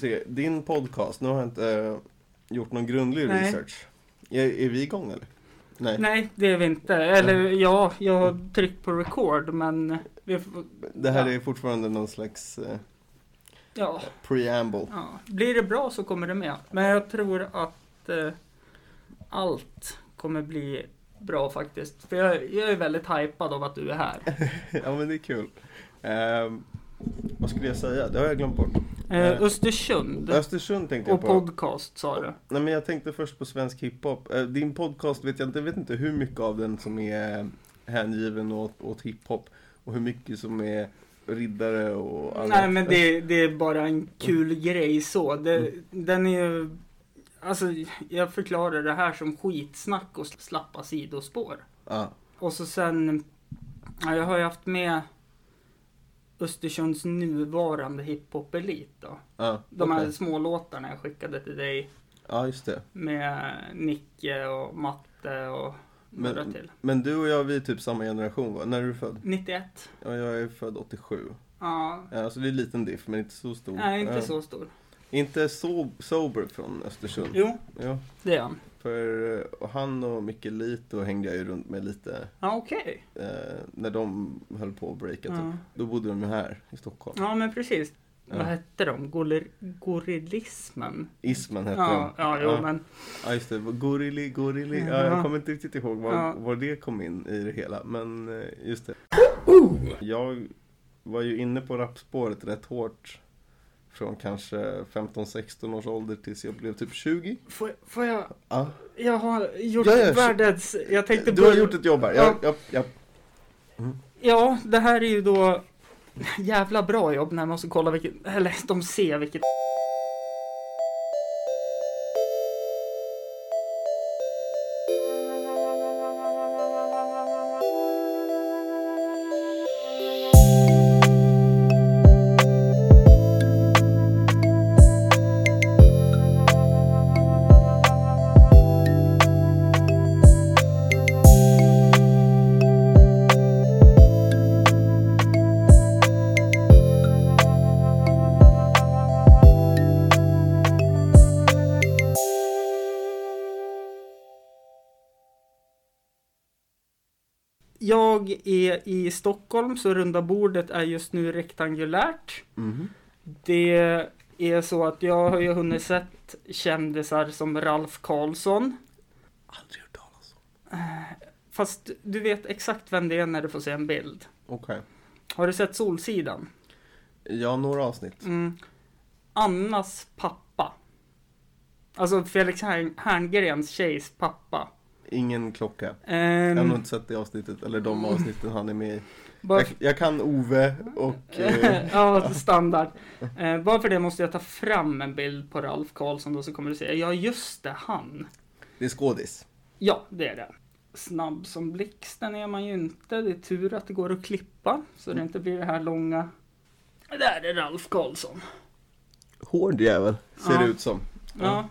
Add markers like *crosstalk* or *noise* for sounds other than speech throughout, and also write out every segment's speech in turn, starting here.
se, din podcast, nu har jag inte eh, gjort någon grundlig Nej. research. Är, är vi igång eller? Nej. Nej, det är vi inte. Eller ja, jag har tryckt på record men vi Det här Ja. är fortfarande någon slags eh, ja, preamble. ja. Blir det bra så kommer det med. Men jag tror att eh, allt kommer bli bra faktiskt. För jag, jag är väldigt hypad av att du är här. *laughs* ja men det är kul. Ehm, vad skulle jag säga? Det har jag glömt bort. Eh, Östersund Östersund tänkte och jag på. podcast sa du. Nej men jag tänkte först på svensk hiphop. Eh, Din podcast vet jag inte, jag vet inte hur mycket av den som är hängiven åt, åt hiphop. Och hur mycket som är riddare och annat. Nej men det, det är bara en kul grej så. Det, Den är ju... Alltså jag förklarar det här som skitsnack och slappa sidospår. Ja, Och så sen... Ja, jag har ju haft med Östersunds nuvarande hiphop-elit då. ja, De här okej. små låtarna jag skickade till dig ja just det. med Nicke och Matte och några Men, till. men du och jag, vi är typ samma generation va? När är du född? 91. Ja, jag är född 87. Ja, Ja, alltså det är en liten diff, men inte så stor. nej inte Ja. så stor. Inte så sober från Östersund. Jo, Ja, det är han. För eh, han och Micke Lito hängde jag ju runt med lite Ja, okej. eh, när de höll på att breaka typ. Ja. Då bodde de ju här i Stockholm. ja, men precis. Ja. Vad hette de? Golir, gorillismen? Ismen hette Ja, de. ja, jo, ja. men ja, just det. Gorilli, Gorilli. Ja, Ja. jag kommer inte riktigt ihåg var, Ja. var det kom in i det hela. Men eh, just det. Oh! Jag var ju inne på rapspåret rätt hårt. Från kanske 15-16 års ålder tills jag blev typ 20. får, får jag? Ja. Jag har gjort Ja, ja, världens... Jag tänkte Du har gjort ett jobb här. Ja. Jag, jag, jag, Ja, det här är ju då jävla bra jobb när man måste kolla vilket, eller de ser vilket Jag är i Stockholm så runda bordet är just nu rektangulärt. Mhm. Det är så att jag har ju hunnit sett kändisar som Ralf Karlsson. Aldrig hört talas om. Fast du vet exakt vem det är när du får se en bild. Okej. Har du sett Solsidan? Ja, några avsnitt. Mm. Annas pappa. Alltså Felix Hern- Herngrens tjejs pappa. Ingen klocka. Ehm, Jag har nog inte sett det avsnittet, eller de avsnitten han är med i. Jag, jag kan Ove och... *laughs* Eh, ja, standard. Eh, bara för det måste jag ta fram en bild på Ralf Karlsson då så kommer du se. Ja, just det, han. det är skådis. Ja, det är det. Snabb som blixten är man ju inte. Det är tur att det går att klippa så det inte blir det här långa. Där är Ralf Karlsson. Hård jävel, ser Ja. det ut som. Ja.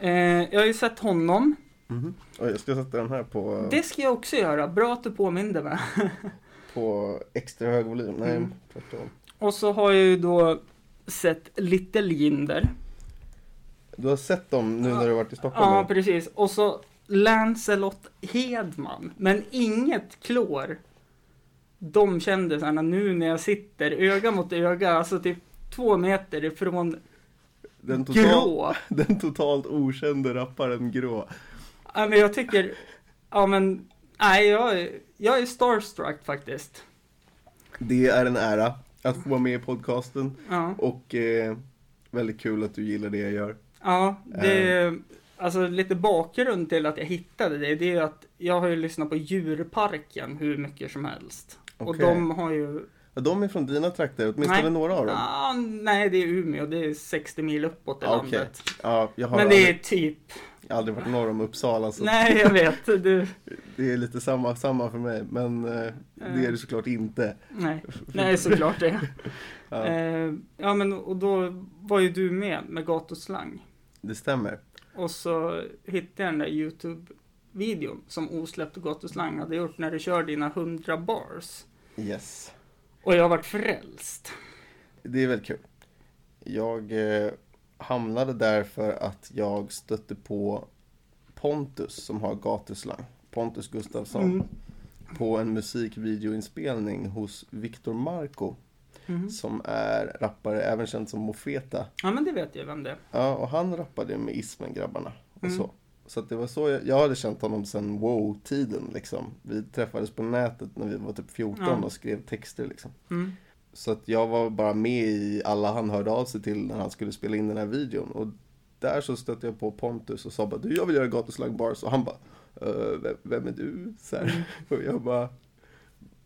Eh, jag har ju sett honom. Mhm. Oj, jag ska sätta den här på, Det ska jag också göra. Bra att du påminde mig. *laughs* på extra hög volym. Nej, Mm. tvärtom. Och så har jag ju då sett Little Jinder. Du har sett dem nu när du varit i Stockholm? Ja, precis. Och så Lancelot Hedman. Men inget klår. De kändisarna nu när jag sitter öga mot öga, alltså typ två meter ifrån den, total, grå. *laughs* den totalt okände rapparen Grå. Ja, men jag tycker, ja men, nej jag, är- jag är starstruck faktiskt. Det är en ära att få vara med i podcasten Ja, och eh, väldigt kul att du gillar det jag gör. ja det är, alltså lite bakgrund till att jag hittade det, det är ju att jag har ju lyssnat på djurparken hur mycket som helst. Och Okej. de har ju, Ja, de är från dina trakter, åtminstone Nej. några av dem. ah, nej det är Umeå, det är 60 mil uppåt i okej. landet. Jag har Men det är aldrig, typ, aldrig varit norr om Uppsala så nej jag vet, du, det är lite samma, samma för mig. Men eh, det är det såklart inte. nej, nej såklart det. *laughs* Ja, Eh, ja men och då var ju du med med gatuslang. det stämmer. Och så hittade jag den där YouTube-videon som Osläppt gatuslang hade gjort när du kör dina 100 bars. Yes. Och jag har varit frälst. Det är väldigt kul. Jag eh, hamnade där för att jag stötte på Pontus som har gatuslang. Pontus Gustafsson. Mm. På en musikvideoinspelning hos Victor Marco. Mm. Som är rappare, även känd som Mofeta. Ja, men det vet jag vem det är. Ja, och han rappade med Ismen-grabbarna. Och Mm. så. Så det var så jag, jag hade känt honom sedan wow-tiden liksom. Vi träffades på nätet när vi var typ 14 Ja. och skrev texter liksom. Mm. Så att jag var bara med i alla han hörde av sig till när han skulle spela in den här videon. Och där så stötte jag på Pontus och sa bara du jag vill göra gatuslang bars. Och han bara "Eh, vem, vem är du? Så här. *laughs* Och jag bara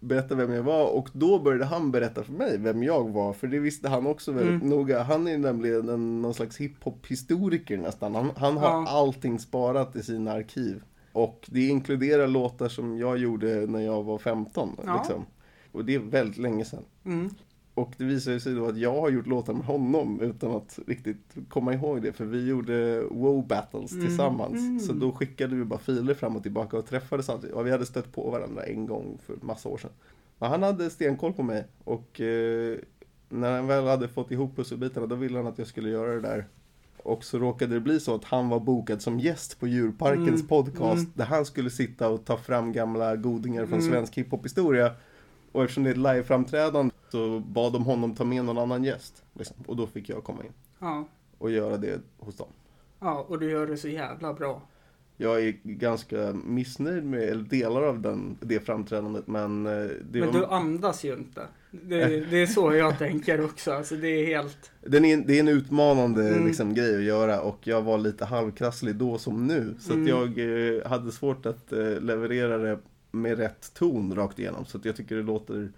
berättade vem jag var och då började han berätta för mig vem jag var. För det visste han också väldigt Mm. noga. Han är nämligen en, någon slags hiphop-historiker nästan. Han, han har Ja. allting sparat i sina arkiv. Och det inkluderar låtar som jag gjorde när jag var 15. Ja. Liksom. Och det är väldigt länge sedan. Mm. Och det visade sig då att jag har gjort låtar med honom utan att riktigt komma ihåg det. För vi gjorde wow battles Mm. tillsammans. Mm. Så då skickade vi bara filer fram och tillbaka och träffades alltid. Och vi hade stött på varandra en gång för massa år sedan. Men han hade stenkoll på mig. Och eh, när han väl hade fått ihop pusselbitarna då ville han att jag skulle göra det där. Och så råkade det bli så att han var bokad som gäst på Djurparkens Mm. podcast. Mm. Där han skulle sitta och ta fram gamla godingar från Mm. svensk hiphop-historia. Och eftersom det är ett live-framträdande så bad de honom ta med någon annan gäst. Liksom. Och då fick jag komma in Ja. och göra det hos dem. ja, och du gör det så jävla bra. Jag är ganska missnöjd med eller delar av den, det framträdandet men eh, det Men var, du andas ju inte. Det, det är så jag tänker också. Alltså det är helt... den är, det är en utmanande Mm. liksom, grej att göra och jag var lite halvkrasslig då som nu. Så Mm. att jag eh, hade svårt att eh, leverera det med rätt ton rakt igenom. Så jag tycker det låter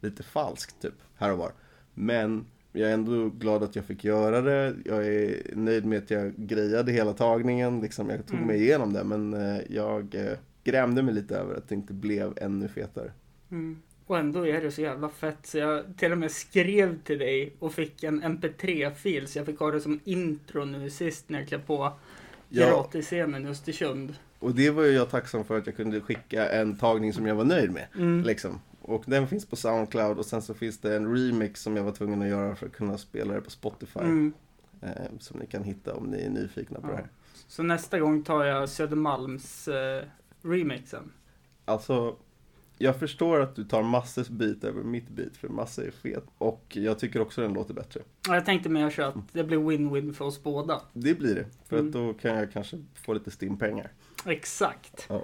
lite falskt typ, här och var. Men jag är ändå glad att jag fick göra det. Jag är nöjd med att jag grejade hela tagningen. Liksom, jag tog Mm. mig igenom det. Men eh, jag eh, grämde mig lite över att det inte blev ännu fetare. Mm. Och ändå är det så jävla fett så jag till och med skrev till dig och fick en mp3-fil så jag fick ha det som intro nu sist när jag klev på Ja. Piratescenen i Östersund. Och det var ju jag tacksam för att jag kunde skicka en tagning som jag var nöjd med. Mm. Liksom. Och den finns på Soundcloud och sen så finns det en remix som jag var tvungen att göra för att kunna spela det på Spotify. Mm. Eh, som ni kan hitta om ni är nyfikna på Ja. det här. Så nästa gång tar jag Södermalms eh, remixen. Alltså, jag förstår att du tar Masses bit över mitt bit för Masse är fet. Och jag tycker också den låter bättre. Ja, Jag tänkte mer så att det blir win-win för oss båda. Det blir det. För Mm. att då kan jag kanske få lite stimpengar. Exakt. Ja.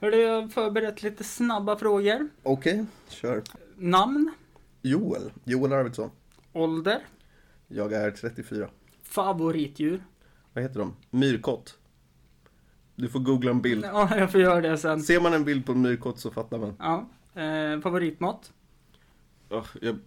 Hörde, jag har förberett lite snabba frågor. Okej, kör. Namn, Joel. Joel Arvidsson. ålder, Jag är 34. favoritdjur. Vad heter de? Myrkott. Du får googla en bild. Ja, jag får göra det sen. Ser man en bild på en myrkott så fattar man. Ja. Eh, favoritmat? Ugh, jag,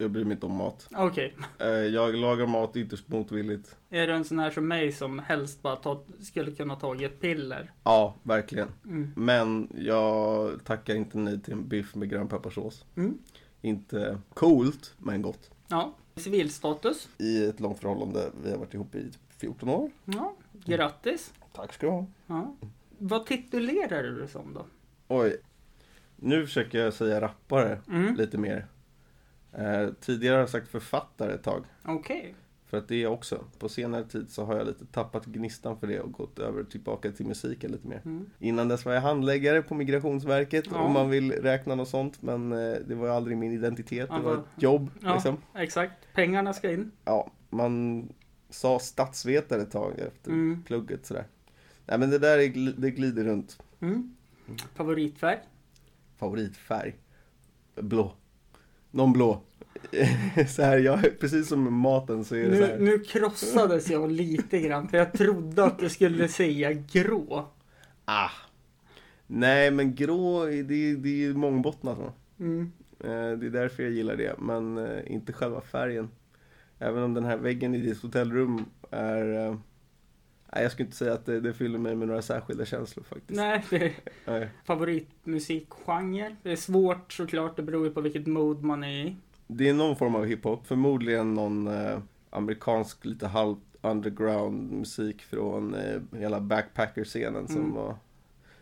jag bryr mig inte om mat. Okej. Eh, jag lagar mat ytterst motvilligt. Är du en sån här som mig som helst bara ta, skulle kunna ta ett piller? Ja, verkligen. Mm. Men jag tackar inte nej till en biff med grönpepparsås. Mm. Inte coolt, men gott. Ja. Civilstatus? I ett långt förhållande, vi har varit ihop i 14 år. Ja. Grattis. Tack ska du ha. Ja. Vad titulerar du dig som då? Oj. Nu försöker jag säga rappare Mm. lite mer. Eh, tidigare har jag sagt författare ett tag. Okej. För att det är jag också. På senare tid så har jag lite tappat gnistan för det och gått över tillbaka till musiken lite mer. Mm. Innan dess var jag handläggare på Migrationsverket Ja. om man vill räkna något sånt. Men eh, det var aldrig min identitet, det var ett jobb. Ja, Liksom. exakt. Pengarna ska in. Ja, man sa statsvetare ett tag efter Mm. plugget sådär. Nej men det där är, det glider runt. Mm. Favoritfärg? Favoritfärg? Blå. Någon blå. *laughs* så här, jag, precis som maten så är det så Nu, här. nu krossades jag lite grann för jag trodde att du skulle säga grå. Ah. Nej men grå, det, är- det är ju mångbottnat. Mm. Eh, Det är därför jag gillar det, men eh, inte själva färgen. Även om den här väggen i ditt hotellrum är... Nej, jag skulle inte säga att det, det fyller mig med några särskilda känslor faktiskt. Nej, det är *laughs* favoritmusikgenre. Det är svårt såklart, det beror ju på vilket mode man är i. Det är någon form av hiphop, förmodligen någon eh, amerikansk lite halvt underground musik från eh, hela backpacker-scenen som Mm. var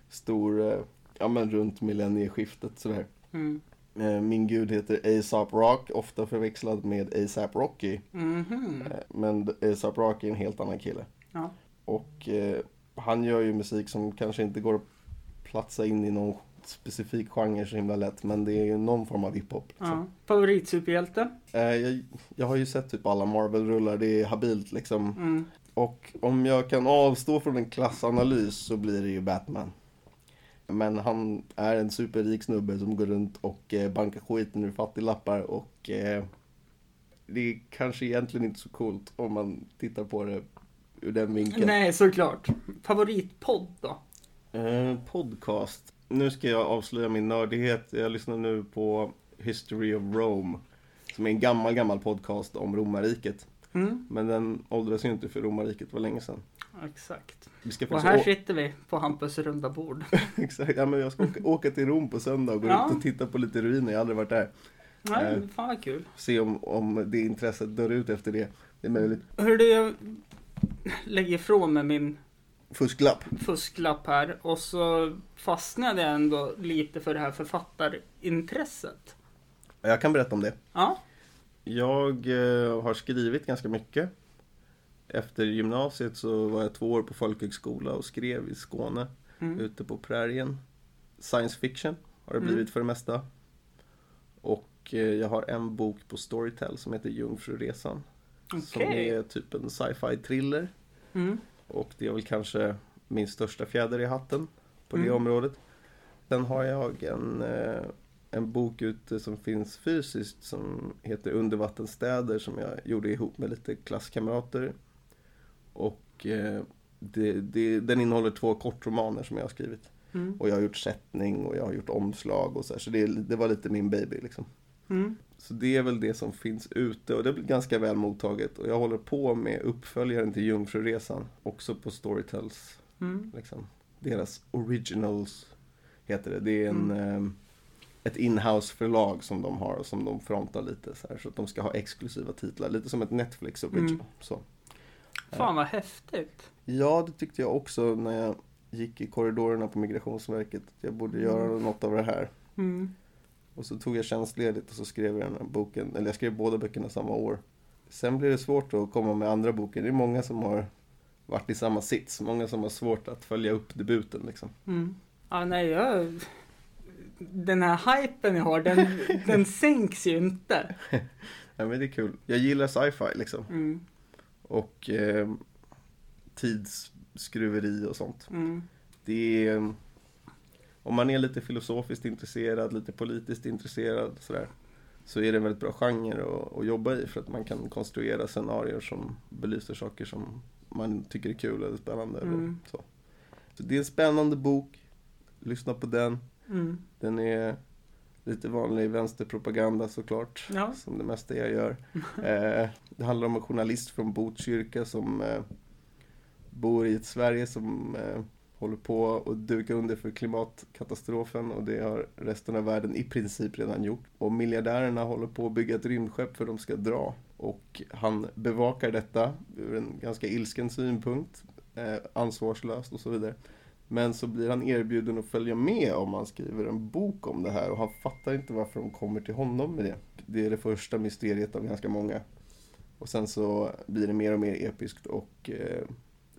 stor, eh, ja men runt millennieskiftet sådär. Mm. Eh, Min gud heter ASAP Rock, ofta förväxlad med ASAP Rocky. Mhm. Eh, Men ASAP Rocky är en helt annan kille. Ja. Och eh, han gör ju musik som kanske inte går att platsa in i någon specifik genre så himla lätt. Men det är ju någon form av hiphop. Liksom. Ja. Favoritsuperhjälte? Eh, jag, jag har ju sett typ alla Marvel-rullar, det är habilt liksom. Mm. Och om jag kan avstå från en klassanalys så blir det ju Batman. Men han är en superrik snubbe som går runt och eh, bankar skiten ur fattiglappar och eh, det är kanske egentligen inte så coolt om man tittar på det ur den vinkeln. Nej, såklart. Favoritpodd då? Eh, podcast. Nu ska jag avslöja min nördighet. Jag lyssnar nu på History of Rome. Som är en gammal, gammal podcast om romarriket. Mm. Men den åldras ju inte för romarriket var länge sedan. Exakt. Och här sitter vi på Hampus runda bord. *laughs* Exakt, ja, men jag ska åka, åka till Rom på söndag och gå Ja. ut och titta på lite ruiner. Jag har aldrig varit där. Nej, Nej. fan vad kul. Se om, om det intresset dör ut efter det. Det är möjligt. Hörde jag lägger ifrån mig min Fusklapp. fusklapp här och så fastnade jag ändå lite för det här författarintresset. Jag kan berätta om det. Ja. Jag eh, har skrivit ganska mycket. Efter gymnasiet så var jag två år på folkhögskola och skrev i Skåne, Mm. ute på prärien. Science fiction har det Mm. blivit för det mesta. Och eh, jag har en bok på Storytel som heter Jungfruresan. Som Okej. är typ en sci-fi thriller. Mm. Och det är väl kanske min största fjäder i hatten på det Mm. området. Sen har jag en, eh, en bok ute som finns fysiskt som heter Undervattensstäder som jag gjorde ihop med lite klasskamrater. Och eh, det, det, den innehåller två kortromaner som jag har skrivit. Mm. Och jag har gjort sättning och jag har gjort omslag och så här. Så det, det var lite min baby liksom. Mm. Så det är väl det som finns ute och det blir ganska väl mottaget. Och jag håller på med uppföljaren till Jungfruresan. Också på Storytels, Mm. liksom. Deras originals heter det. Det är en, Mm. eh, ett inhouse förlag som de har och som de frontar lite så här. Så att de ska ha exklusiva titlar. Lite som ett Netflix original. Mm. Så. Fan vad häftigt. Ja, det tyckte jag också när jag gick i korridorerna på Migrationsverket. att Jag borde göra Mm. något av det här. Och så tog jag tjänstledigt och så skrev jag den här boken, eller jag skrev båda böckerna samma år. Sen blir det svårt att komma med andra boken. Det är många som har varit i samma sits, många som har svårt att följa upp debuten liksom. Mm. Ja, nej, jag... Den här hypen jag har, den, den *laughs* sänks ju inte. *laughs* Ja, men det är kul. Jag gillar sci-fi liksom. Mm. Och eh, tidsskruveri och sånt. Mm. Det är... Om man är lite filosofiskt intresserad, lite politiskt intresserad sådär. Så är det en väldigt bra genre att, att jobba i för att man kan konstruera scenarier som belyser saker som man tycker är kul eller spännande. Eller Mm. så. så det är en spännande bok. Lyssna på den. Mm. Den är lite vanlig vänsterpropaganda såklart. Ja. Som det mesta jag gör. *laughs* Eh, det handlar om en journalist från Botkyrka som eh, bor i ett Sverige som eh, håller på att duka under för klimatkatastrofen och det har resten av världen i princip redan gjort. Och miljardärerna håller på att bygga ett rymdskepp för de ska dra. Och han bevakar detta ur en ganska ilsken synpunkt, eh, ansvarslöst och så vidare. Men så blir han erbjuden att följa med om han skriver en bok om det här och han fattar inte varför de kommer till honom med det. Det är det första mysteriet av ganska många. Och sen så blir det mer och mer episkt och eh,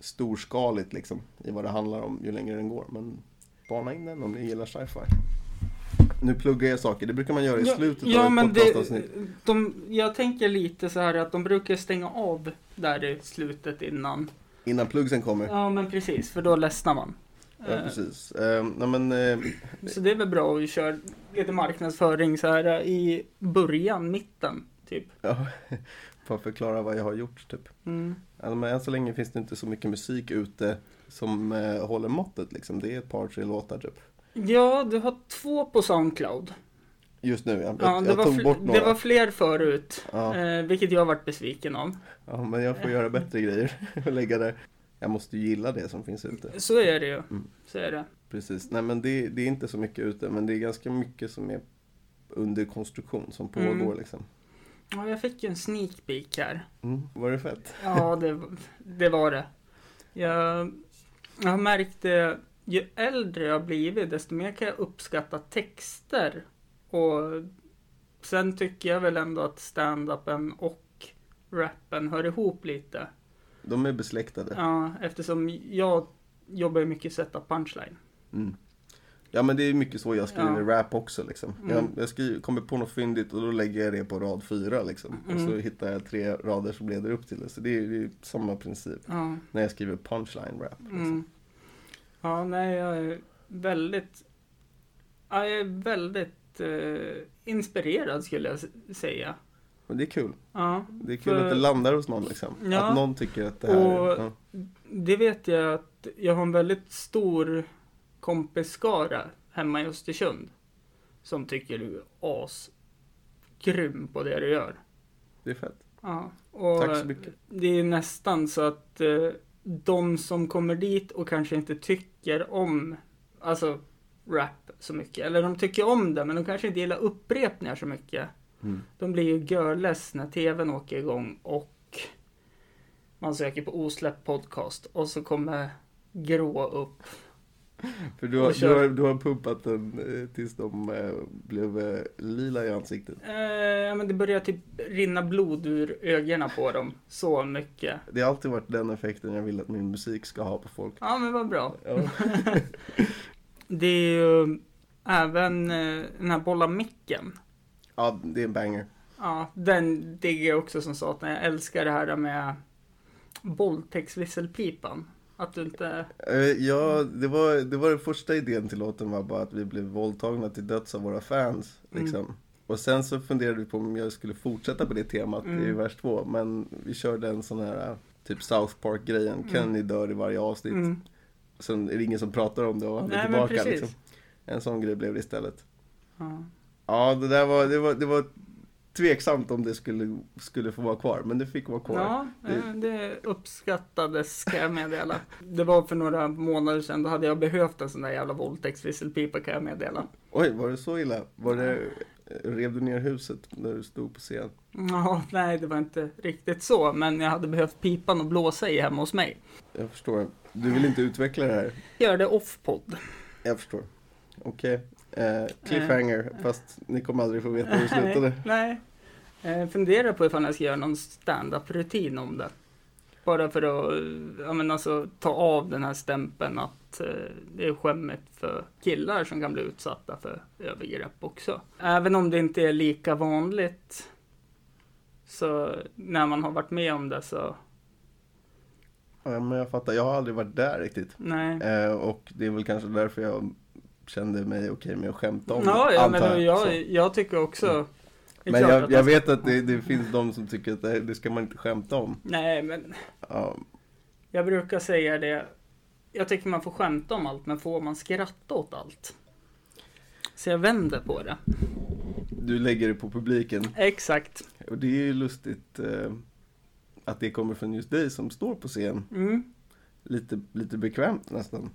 storskaligt liksom i vad det handlar om ju längre den går. Men spana in den om ni gillar sci-fi. Nu pluggar jag saker, det brukar man göra i slutet ja, av ett men det, de, jag tänker lite så här att de brukar stänga av där i slutet innan. Innan pluggsen kommer. Ja, men precis, för då ledsnar man. Ja, Eh, precis. Eh, nej, men, eh, Så det är väl bra att köra lite marknadsföring så här i början, mitten, typ. ja, för att förklara vad jag har gjort typ. Mm. Ja, men än så länge finns det inte så mycket musik ute som eh, håller måttet liksom. Det är ett par, tre låtar typ. Ja, du har två på Soundcloud. Just nu ja. Ja, Jag, det, jag var tog bort några. det var fler förut, Ja. eh, vilket jag varit besviken av. ja, men jag får göra bättre grejer *laughs* och lägga där. Jag måste ju gilla det som finns ute. Så är det ju. Mm. Så är det. Precis. Nej men det, det är inte så mycket ute men det är ganska mycket som är under konstruktion som pågår Mm. liksom. Ja, jag fick ju en sneak peek här. Mm. Var det fett? Ja, det, det var det. Jag, jag har märkt det, ju äldre jag har blivit, desto mer kan jag uppskatta texter Och sen tycker jag väl ändå att stand-upen och rappen hör ihop lite. De är besläktade. Ja, eftersom jag jobbar mycket setup punchline. Mm. Ja men det är mycket så jag skriver Ja. rap också liksom. Mm. Jag, jag skriver, kommer på något fyndigt och då lägger jag det på rad fyra liksom. Och så Mm. hittar jag tre rader som leder upp till det. Så det är ju samma princip Ja. när jag skriver punchline rap. Liksom. Mm. Ja, nej, jag är väldigt... ja, Jag är väldigt eh, inspirerad skulle jag säga. Men det är kul. Ja, Det är kul För- att det landar hos någon liksom. Ja. Att någon tycker att det här Och- ja. det vet jag att jag har en väldigt stor kompisskara hemma i Östersund. Som tycker du är asgrym på det du gör. Det är fett. Ja, och Tack så mycket. det är nästan så att eh, de som kommer dit och kanske inte tycker om, alltså rap så mycket, eller de tycker om det men de kanske inte gillar upprepningar så mycket. Mm. De blir ju görless när tvn åker igång och man söker på osläppt podcast och så kommer grå upp. För du har, du, har, du har pumpat den eh, tills de eh, blev eh, lila i ansiktet. Eh, men det börjar typ rinna blod ur ögonen på dem. Så mycket. Det har alltid varit den effekten jag vill att min musik ska ha på folk. Ja men vad bra. Ja. *laughs* Det är ju även den här bolla micken. ja, det är en banger. Ja, den digger jag också som satan. Jag älskar det här med våldtäktsvisselpipan. Att du inte... Eh, Ja, det var, det var den första idén till låten var bara att vi blev våldtagna till döds av våra fans. Liksom. Och sen så funderade vi på om jag skulle fortsätta på det temat i Mm. vers två. Men vi körde en sån här typ South Park-grejen. Mm. Kenny dör i varje avsnitt. Mm. Sen är det ingen som pratar om det och han är Nej, tillbaka. Liksom. En sån grej blev det istället. Ja. Ja, det där var, det var, det var tveksamt om det skulle, skulle få vara kvar. Men det fick vara kvar. Ja, Det- eh, det uppskattades ska jag meddela. Det var för några månader sedan, då hade jag behövt en sån där jävla våldtäktsvisselpipa kan jag meddela. Oj, var det så illa? Var det, rev du ner huset när du stod på scen? Ja, nej det var inte riktigt så, men jag hade behövt pipan och blåsa i hemma hos mig. Jag förstår. Du vill inte utveckla det här? Gör det off-podd. Jag förstår. Okej. Eh, cliffhanger, fast ni kommer aldrig få veta hur det *laughs* slutade. Nej. Eh, funderar på ifall jag ska göra någon stand-up-rutin om det. Bara för att, ja men alltså ta av den här stämpeln att eh, det är skämmigt för killar som kan bli utsatta för övergrepp också. Även om det inte är lika vanligt så när man har varit med om det så, Ja, men jag fattar. Jag har aldrig varit där riktigt. nej. Eh, och det är väl kanske därför jag kände mig okej med att skämta om Ja, ja antar men jag, jag tycker också är Men jag, jag vet att det, det finns de som tycker att det, det ska man inte skämta om. Nej, men Ja, Jag brukar säga det. Jag tycker man får skämta om allt, men får man skratta åt allt? Så jag vänder på det. du lägger det på publiken. Exakt. Och det är ju lustigt eh, att det kommer från just dig som står på scen. Mm. Lite, lite bekvämt nästan.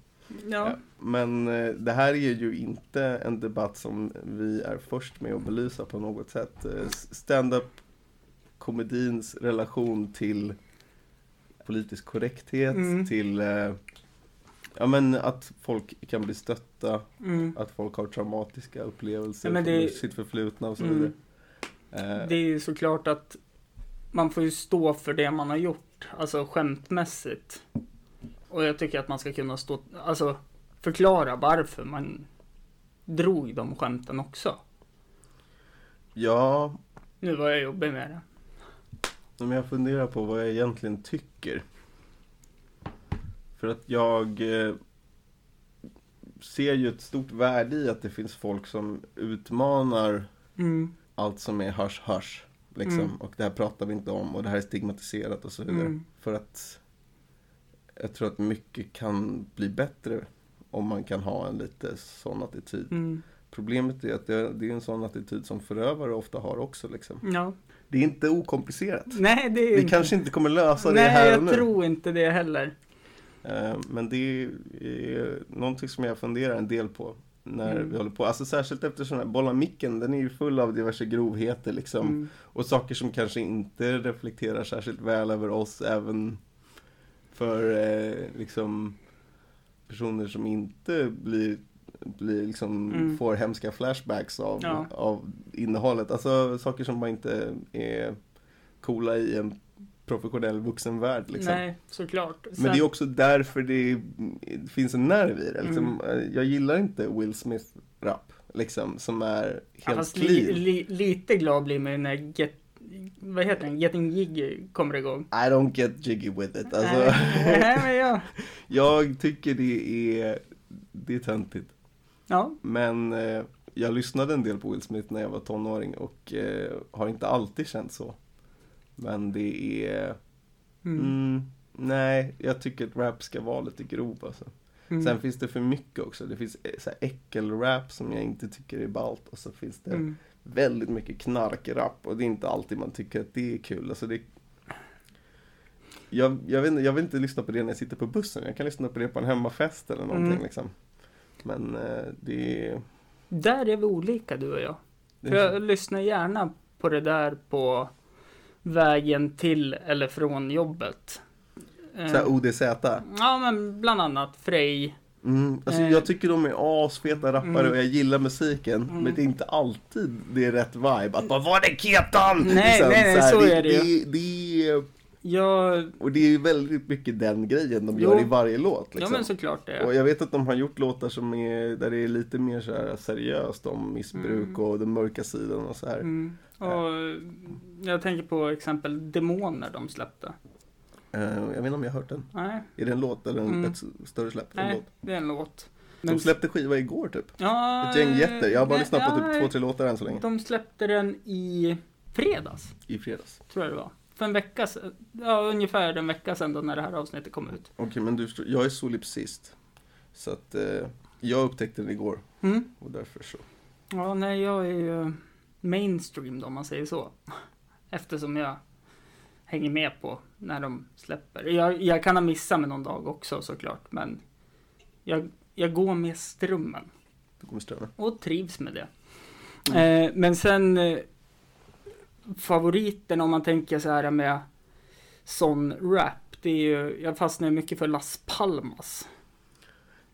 Ja. Men eh, det här är ju inte en debatt som vi är först med att belysa på något sätt. Eh, Stand-up komedins relation till politisk korrekthet, Mm. till eh, ja, men att folk kan bli stötta, Mm. att folk har traumatiska upplevelser Ja, men från det- sitt förflutna och så Mm. vidare. Eh, Det är ju såklart att man får ju stå för det man har gjort, alltså skämtmässigt. Och jag tycker att man ska kunna stå, alltså förklara varför man drog de skämten också. ja, Nu var jag jobbig med det. Men jag funderar på vad jag egentligen tycker. För att jag eh, ser ju ett stort värde i att det finns folk som utmanar Mm. allt som är hush hush. Liksom. Mm. Och det här pratar vi inte om och det här är stigmatiserat och så vidare. Mm. För att jag tror att mycket kan bli bättre om man kan ha en lite sån attityd. Mm. Problemet är att det, det är en sån attityd som förövare ofta har också. Liksom. Ja. Det är inte okomplicerat. Nej, det är Vi kanske inte kommer lösa det Nej, här och jag nu. tror inte det heller. Eh, Men det är någonting som jag funderar en del på när Mm. vi håller på. Alltså särskilt eftersom den här Bolla micken, den är ju full av diverse grovheter liksom. Mm. Och saker som kanske inte reflekterar särskilt väl över oss även för eh, liksom personer som inte blir blir liksom, Mm. får hemska flashbacks av, Ja. av innehållet. Alltså saker som bara inte är coola i en professionell vuxenvärld. Liksom. Nej, såklart. Men det är också därför det finns en nerv i det. Liksom, Mm. Jag gillar inte Will Smith-rap, liksom, som är Ja, helt fast clean. li, li, lite glad blir man ju när Get, vad heter den? Getting Jiggy kommer igång. I don't get jiggy with it. Alltså, *laughs* Nej, men ja. *laughs* jag tycker det är, det är töntigt. Ja, Men eh, jag lyssnade en del på Will Smith när jag var tonåring och eh, har inte alltid känt så. Men det är, mm. mm, nej, jag tycker att rap ska vara lite grov alltså. Mm. Sen finns det för mycket också. Det finns eh, så här äckelrap som jag inte tycker är ballt och så finns det Mm. Väldigt mycket knarkrap och det är inte alltid man tycker att det är kul. Alltså det... jag, jag, vet, jag vill inte lyssna på det när jag sitter på bussen. Jag kan lyssna på det på en hemmafest eller någonting Mm. liksom. Men eh, det är... Där är vi olika du och jag. För jag lyssnar gärna på det där på vägen till eller från jobbet. Eh, så här ODZ. Ja, men bland annat Frej. Mm, alltså Eh. jag tycker de är asfeta rappare Mm. och jag gillar musiken. Mm. Men det är inte alltid det är rätt vibe. Att bara var det Ketan? Nej, Liksom, nej, nej, här, så är det ju. det, det är, Jag, Och det är ju väldigt mycket den grejen de Jo. gör i varje låt. ja Liksom. men såklart det. Och jag vet att de har gjort låtar som är, där det är lite mer så här seriöst om missbruk Mm. och den mörka sidan och så här. Mm. Och jag tänker på exempel Demoner de släppte. Eh, jag vet inte om jag har hört den. Nej, Är det en låt eller en, Mm. ett större släpp? En nej, låt? det är en låt. De släppte skiva igår typ. ja, Ett gäng jätter. Jag har bara lyssnat på typ två, tre låtar än så länge. De släppte den i fredags, I fredags. tror jag det var. För en vecka sedan, ja ungefär en vecka sedan då när det här avsnittet kom ut. Okej, men du, jag är solipsist. Så att eh, jag upptäckte den igår Mm. och därför så. Ja, nej, jag är ju mainstream då, om man säger så. Eftersom jag hänger med på när de släpper. Jag, jag kan ha missat med någon dag också såklart, men jag, jag går med strömmen Du kommer strömma. och trivs med det. Eh, men sen eh, favoriten om man tänker så här med sån rap, det är ju, jag fastnar mycket för Las Palmas.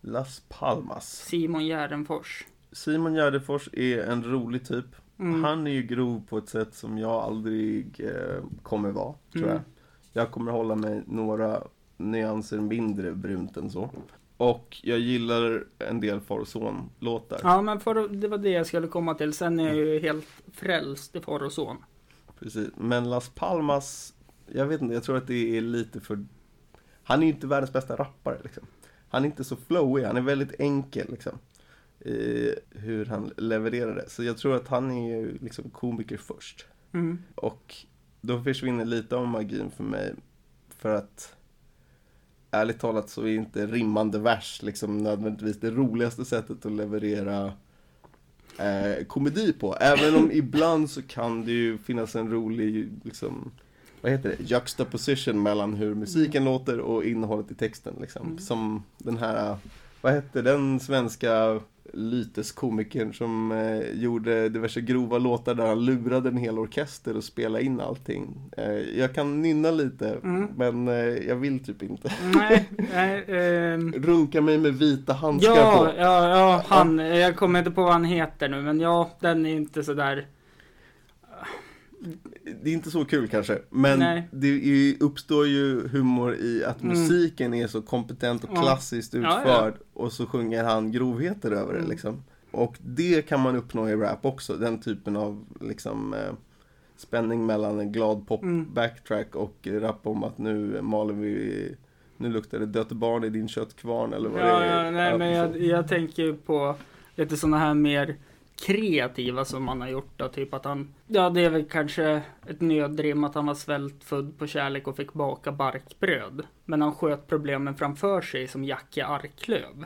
Las Palmas. Simon Gärdenfors. Simon Gärdenfors är en rolig typ. Mm. Han är ju grov på ett sätt som jag aldrig eh, kommer vara, tror Mm. jag. Jag kommer hålla mig några nyanser mindre brunt än så. Och jag gillar en del far och son-låtar. Ja, men för, det var det jag skulle komma till. Sen är jag ju helt frälst i far och son. Precis. Men Las Palmas, jag vet inte, jag tror att det är lite för... Han är ju inte världens bästa rappare liksom. Han är inte så flowig, han är väldigt enkel liksom. I hur han levererar det. Så jag tror att han är ju liksom komiker först. Mm. Och då försvinner lite av magin för mig. För att ärligt talat så är inte rimmande vers liksom nödvändigtvis det roligaste sättet att leverera eh, komedi på. Även om ibland så kan det ju finnas en rolig, liksom, vad heter det, juxtaposition mellan hur musiken låter och innehållet i texten. Liksom. Mm. Som den här, vad hette den svenska lyteskomikern som eh, gjorde diverse grova låtar där han lurade en hel orkester och spelade in allting. Eh, jag kan nynna lite, Mm. men eh, jag vill typ inte. Nej, *laughs* nej. ehm, Runka mig med vita handskar ja, på. ja, ja, han. Jag kommer inte på vad han heter nu, men ja, den är inte så där. Det är inte så kul kanske, men Nej. det ju- uppstår ju humor i att Mm. musiken är så kompetent och Ja. klassiskt Ja, utförd och så sjunger han grovheter över det Mm. liksom. Och det kan man uppnå i rap också, den typen av liksom eh, spänning mellan en glad pop Mm. backtrack och rap om att nu maler vi nu luktar det dött barn i din köttkvarn eller vad Ja, det är. ja, nej, Ja, men jag, jag tänker på lite sådana här mer kreativa som han har gjort då, typ att han, ja det är väl kanske ett nödrim att han var svältfödd på kärlek och fick baka barkbröd. Men han sköt problemen framför sig som Jacke Arklöv.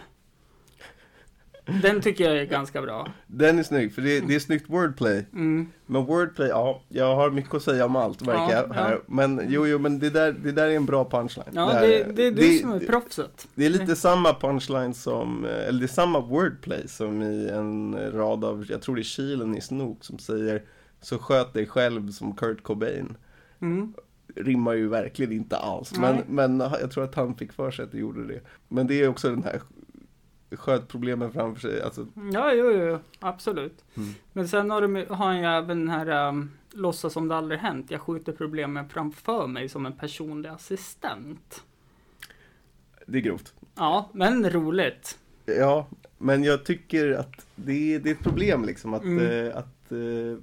Den tycker jag är ganska bra. Den är snygg, för det, det är snyggt wordplay. Mm. Men wordplay, ja, jag har mycket att säga om allt verkar Ja, här. ja. Men jo, jo, men det där, det där är en bra punchline. Ja, här- det, det är du som är proffset. det är lite samma punchline som, eh, eller det är samma wordplay som i en rad av, jag tror det är Kilen i Snook som säger Så sköt dig själv som Kurt Cobain. Mm. Rimmar ju verkligen inte alls, men, Nej. men jag tror att han fick för sig att det gjorde det. Men det är också den här sköt problemen framför sig. Alltså, Ja, jo, jo, absolut. Mm. Men sen har, de, har han ju även den här um, låtsas som det aldrig hänt. Jag skjuter problemen framför mig som en personlig assistent. det är grovt. Ja, men roligt. Ja, men jag tycker att det är, det är ett problem liksom att, Mm. eh, att eh,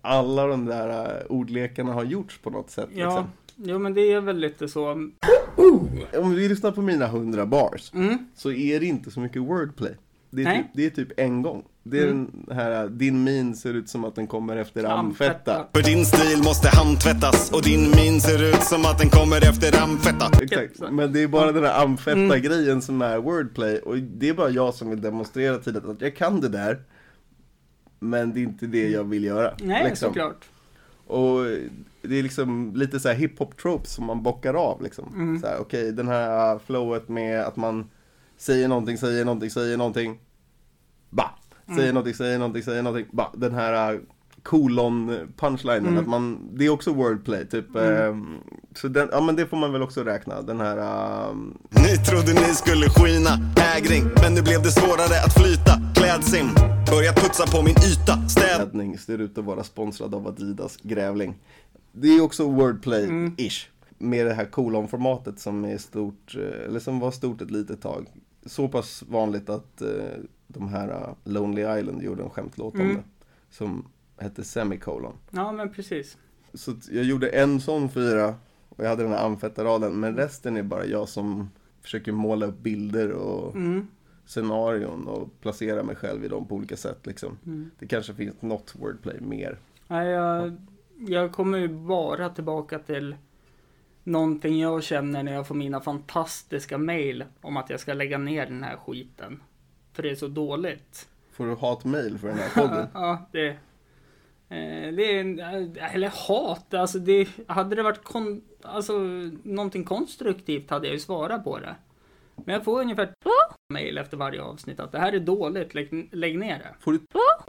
alla de där eh, ordlekarna har gjorts på något sätt. Ja, Liksom. Jo men det är väl lite så. Om vi lyssnar på mina 100 bars Mm, så är det inte så mycket wordplay. Det är, Nej. typ, det är typ en gång. Det är Mm. den här, din min ser ut som att den kommer efter Amfetta. För din stil måste handtvättas och din min ser ut som att den kommer efter amfetta. Exakt, men det är bara den här amfetta Mm. grejen som är wordplay och det är bara jag som vill demonstrera tidigt att jag kan det där Men det är inte det jag vill göra nej, liksom. såklart. Och det är liksom lite så här hiphop tropes som man bockar av liksom Mm. så här, Okej, den här flowet med att man säger någonting, säger någonting, säger någonting Ba! Säger Mm. någonting, säger någonting, säger någonting Ba! Den här kolon punchlinen, Mm. att man, det är också wordplay typ Mm. ehm, Så den, ja men det får man väl också räkna, den här ehm, Ni trodde ni skulle skina, hägring, men nu blev det svårare att flyta. Klädsim, börjat putsa på min yta. Städ räddning ser ut att vara sponsrad av Adidas grävling. Det är också wordplay-ish. Med det här kolon-formatet som är stort, eh, eller som var stort ett litet tag. Så pass vanligt att eh, de här eh, Lonely Island gjorde en skämtlåt om Mm. det. Som hette Semicolon. Ja, men precis. Så jag gjorde en sån fyra och jag hade den här amfetaraden. Men resten är bara jag som försöker måla upp bilder och Mm. scenarion och placera mig själv i dem på olika sätt liksom. Mm. Det kanske finns något wordplay mer. Nej, jag, jag kommer ju bara tillbaka till någonting jag känner när jag får mina fantastiska mail om att jag ska lägga ner den här skiten. För det är så dåligt. Får du hatmail för den här podden? *laughs* Ja, det... eh, Det är, en- eller hat, alltså det, hade det varit kon, alltså, någonting konstruktivt hade jag ju svarat på det. Men jag får ungefär mail efter varje avsnitt att det här är dåligt, lägg, lägg ner det. Får du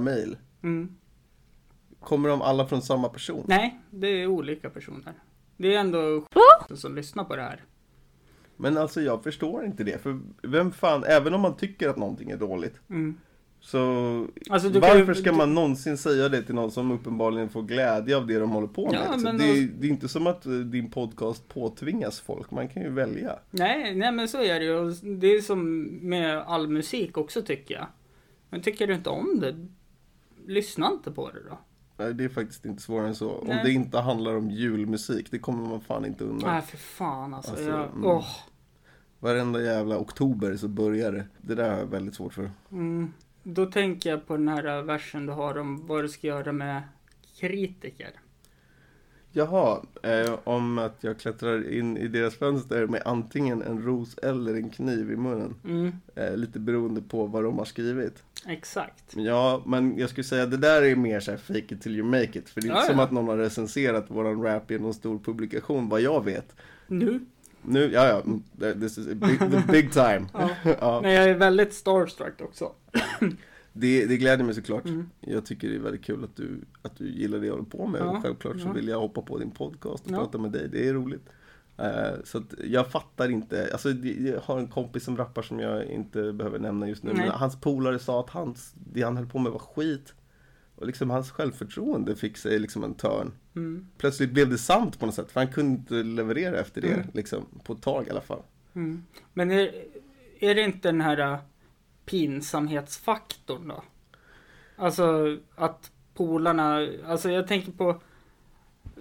mail? Mm. Kommer de alla från samma person? Nej, det är olika personer. Det är ändå som lyssnar på det här. Men alltså jag förstår inte det. För vem fan, även om man tycker att någonting är dåligt. Mm. Så Alltså, du kan ju- varför ska man någonsin säga det till någon som uppenbarligen får glädje av det de håller på med? Ja, liksom? men det, är, alltså- det är inte som att eh, din podcast påtvingas folk. Man kan ju välja. Nej, nej men så är det ju. Det är som med all musik också tycker jag. Men tycker du inte om det, lyssna inte på det då. Nej, Det är faktiskt inte svårare än så. Om Nej. det inte handlar om julmusik, det kommer man fan inte undan. Nej, för fan alltså. Alltså, jag, mm. åh. Varenda jävla oktober så börjar det. Det där har jag väldigt svårt för. Mm. Då tänker jag på den här versen du har om vad du ska göra med kritiker. Jaha, eh, om att jag klättrar in i deras fönster med antingen en ros eller en kniv i munnen. Mm, Eh, lite beroende på vad de har skrivit. exakt. Ja, men jag skulle säga det där är mer så här fake it till you make it. För det är Ja, inte som ja. att någon har recenserat våran rap i någon stor publikation, vad jag vet. Nu? Nu, ja ja, mm, this is big, the *laughs* big time. Ja. *laughs* ja, Men jag är väldigt starstruck också. det, det gläder mig såklart. Mm. Jag tycker det är väldigt kul att du, att du gillar det jag håller på med. Ja, självklart så vill jag hoppa på din podcast och prata med dig. Det är roligt. Eh, så jag fattar inte. Alltså jag har en kompis som rappar som jag inte behöver nämna just nu. Nej. Men hans polare sa att hans, det han höll på med var skit. Och liksom hans självförtroende fick sig liksom en törn. Mm. Plötsligt blev det sant på något sätt. För han kunde inte leverera efter det. Mm. Liksom, på ett tag i alla fall. Mm. Men är, är det inte den här äh, pinsamhetsfaktorn då? Alltså att polarna, alltså jag tänker på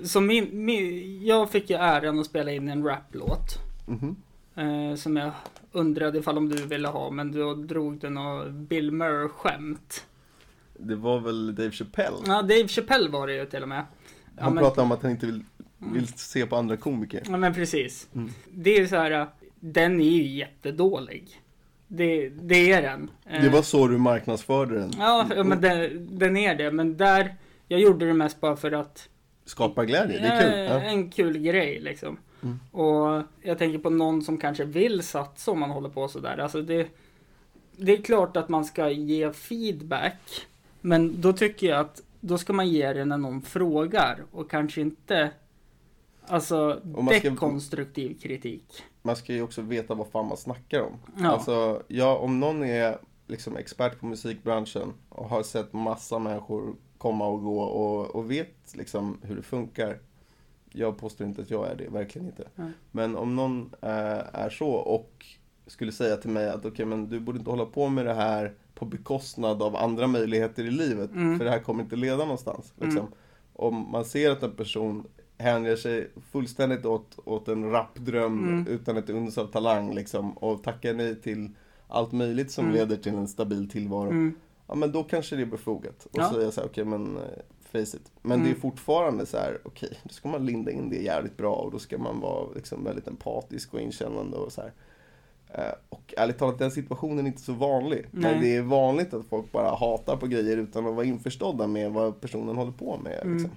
som min, min, jag fick ju äran att spela in en raplåt. Mhm. Eh, som jag undrade ifall om du ville ha, men då drog den och Bill Murray-skämt. Det var väl Dave Chappelle. Ja, Dave Chappelle var det ju till och med. Ja, Han men- pratade om att han inte vill, vill se på andra komiker. Ja men precis. Mm. Det är ju så här, den är ju jättedålig. Det, det är den. Det Eh, var så du marknadsförde den. Ja, men den, den är det. Men där, jag gjorde det mest bara för att Skapa glädje, det är kul. eh, Ja. En kul grej liksom. Mm. Och jag tänker på någon som kanske vill satsa om man håller på sådär. Alltså det, det är klart att man ska ge feedback. Men då tycker jag att då ska man ge det när någon frågar och kanske inte Alltså dekonstruktiv kritik. Man ska ju också veta vad fan man snackar om. Ja. Alltså, ja, om någon är liksom expert på musikbranschen och har sett massa människor komma och gå och, och vet liksom hur det funkar. Jag påstår inte att jag är det, verkligen inte. Nej. Men om någon eh, är så och skulle säga till mig att okej, men du borde inte hålla på med det här på bekostnad av andra möjligheter i livet, Mm. för det här kommer inte leda någonstans. Liksom. Om man ser att en person hänger sig fullständigt åt, åt en rappdröm Mm. utan ett uns av talang liksom, och tackar nej till allt möjligt som Mm. leder till en stabil tillvaro. Mm. Ja men då kanske det är befogat. Och Ja. säga så här, okej men eh, face it. Men Mm. det är fortfarande så här, okej, då ska man linda in det jävligt bra och då ska man vara liksom väldigt empatisk och inkännande och så här. Eh, Och ärligt talat, den situationen är inte så vanlig. Nej. Det är vanligt att folk bara hatar på grejer utan att vara införstådda med vad personen håller på med. Mm. Liksom.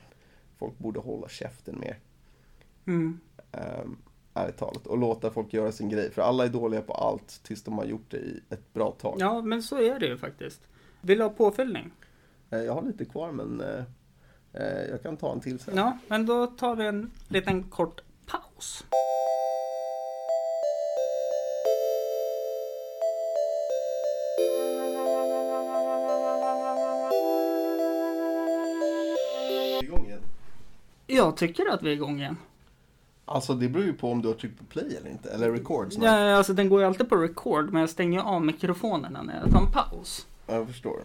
Folk borde hålla käften mer. Mm. Um, ärligt talat. Och låta folk göra sin grej. För alla är dåliga på allt tills de har gjort det i ett bra tag. Ja, men så är det ju faktiskt. Vill du ha påfyllning? Eh, Jag har lite kvar men eh, jag kan ta en till sen. Ja, men då tar vi en liten kort paus. Jag tycker att vi är igång igen. Alltså det beror ju på om du har tryckt på play eller inte. Eller record snarare. Ja, alltså den går ju alltid på record, men jag stänger av mikrofonerna när jag tar en paus. Ja, jag förstår.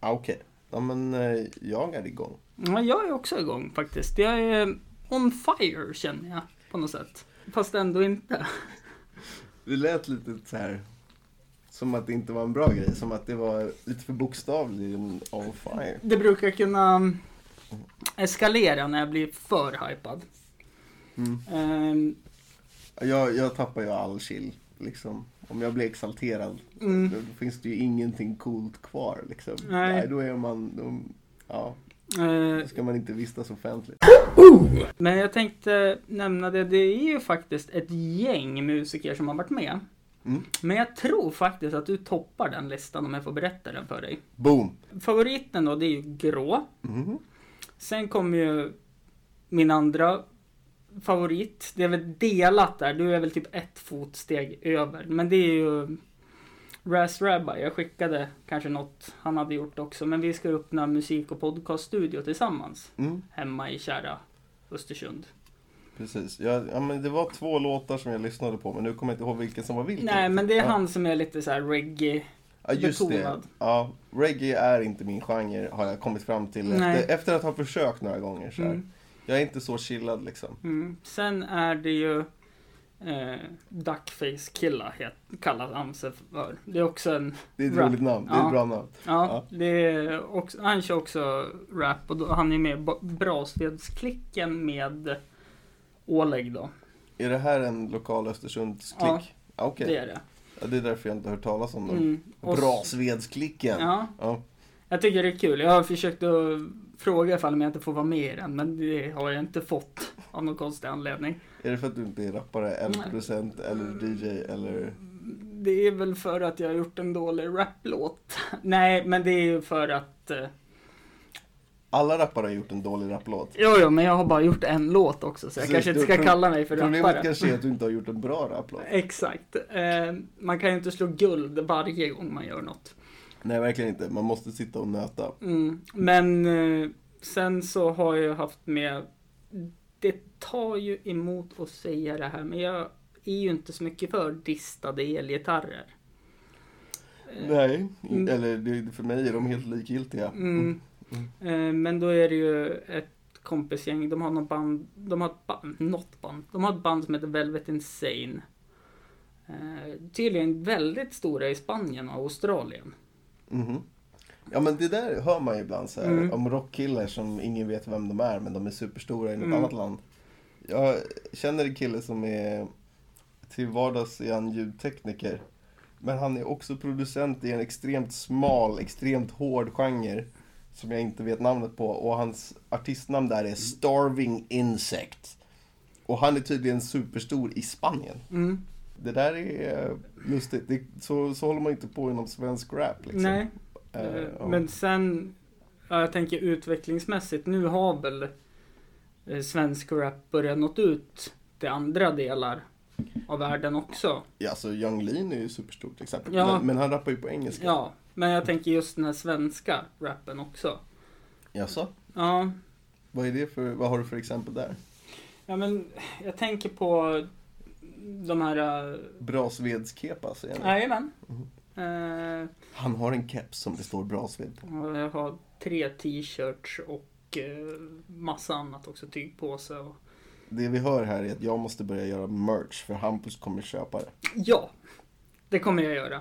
Ah, Okej. Ja men eh, jag är igång. Ja, jag är också igång faktiskt. Jag är on fire känner jag på något sätt. Fast ändå inte. *laughs* Det lät lite så här som att det inte var en bra grej. Som att det var lite för bokstavligt on fire. Det brukar kunna eskalera när jag blir för hypad. Mm. Ehm, Jag, jag tappar ju all chill. Liksom. Om jag blir exalterad. Mm. Då finns det ju ingenting coolt kvar. Liksom. Nej. då är man... Då, ja, eh, då ska man inte vistas offentligt. men jag tänkte nämna det, det är ju faktiskt ett gäng musiker som har varit med. Mm. Men jag tror faktiskt att du toppar den listan om jag får berätta den för dig. Boom! Favoriten då, det är ju grå. Mhm. Sen kommer ju min andra favorit. Det är väl delat där. Du är väl typ ett fotsteg över. Men det är ju Raz Rabbi. Jag skickade kanske något han hade gjort också. Men vi ska öppna musik och podcaststudio tillsammans. Mm. Hemma i kära Östersund. Precis. Jag, ja, men det var två låtar som jag lyssnade på, men nu kommer jag inte ihåg vilken som var vilken. Nej, men det är ja. han som är lite så här reggae. Ja, just det. betonad. Ja, reggae är inte min genre, har jag kommit fram till efter, efter att ha försökt några gånger. Så här. Mm. Jag är inte så chillad liksom. Mm. Sen är det ju eh, Duckface Killa het- kallas han sig för. Det är också en Det är ett Rap. roligt namn, det är Ja. ett bra namn. Ja, det är också, han kör också rap och då, han är med i Brasvedsklicken med Oleg då. Är det här en lokal Östersundsklick? Ja. Ja. Okej, Det är det. Ja, det är därför jag inte har hört talas om dem. Mm. Och Brasvedsklicken. Ja, Ja. jag tycker det är kul. Jag har försökt att fråga ifall jag inte får vara med i den, men det har jag inte fått av någon konstig anledning. Är det för att du inte är rappare, eller producent, eller DJ, eller? Det är väl för att jag har gjort en dålig raplåt. *laughs* Nej, men det är ju för att... Eh, Alla rappare har gjort en dålig rapplåt. jo, jo, men jag har bara gjort en låt också, så jag Precis, kanske inte ska kalla mig för Problemet rappare. kanske är att du inte har gjort en bra rapplåt. Exakt. Eh, man kan ju inte slå guld varje gång man gör något. Nej, verkligen inte. Man måste sitta och nöta. Mm. Men eh, sen så har jag haft med, det tar ju emot att säga det här, men jag är ju inte så mycket för distade elgitarrer. Nej, Mm. eller för mig är de helt likgiltiga. Mm. Eh, men då är det ju ett kompisgäng, de har något band, de har ett band, något band, de har ett band som heter Velvet Insane. Eh, tydligen väldigt stora i Spanien och Australien. Mhm. Ja men det där hör man ju ibland så här, Mm. om rockkillar som ingen vet vem de är men de är superstora i något Mm. annat land. Jag känner en kille som är till vardags är han ljudtekniker. Men han är också producent i en extremt smal, extremt hård genre. Som jag inte vet namnet på och hans artistnamn där är Starving Insect. Och han är tydligen superstor i Spanien. Mm. Det där är lustigt. Det, så, så håller man inte på inom svensk rap liksom. Nej, ja. Men sen, ja, jag tänker utvecklingsmässigt, nu har väl eh, svensk rap börjar nått ut till andra delar av världen också. Ja, alltså Young Lean är ju superstort till exempel. Ja. Men, men han rappar ju på engelska. Ja, men jag tänker just den här svenska rappen också. Jaså? Ja, Vad är det för, vad har du för exempel där? ja men jag tänker på de här... Uh, Brasvedskepa säger han. Jajamän. Mhm. Eh, Han har en keps som det står Brasved på. jag har tre t-shirts och eh, massa annat också. Tygpåse och... Det vi hör här är att jag måste börja göra merch för Hampus kommer köpa det. Ja, det kommer jag göra.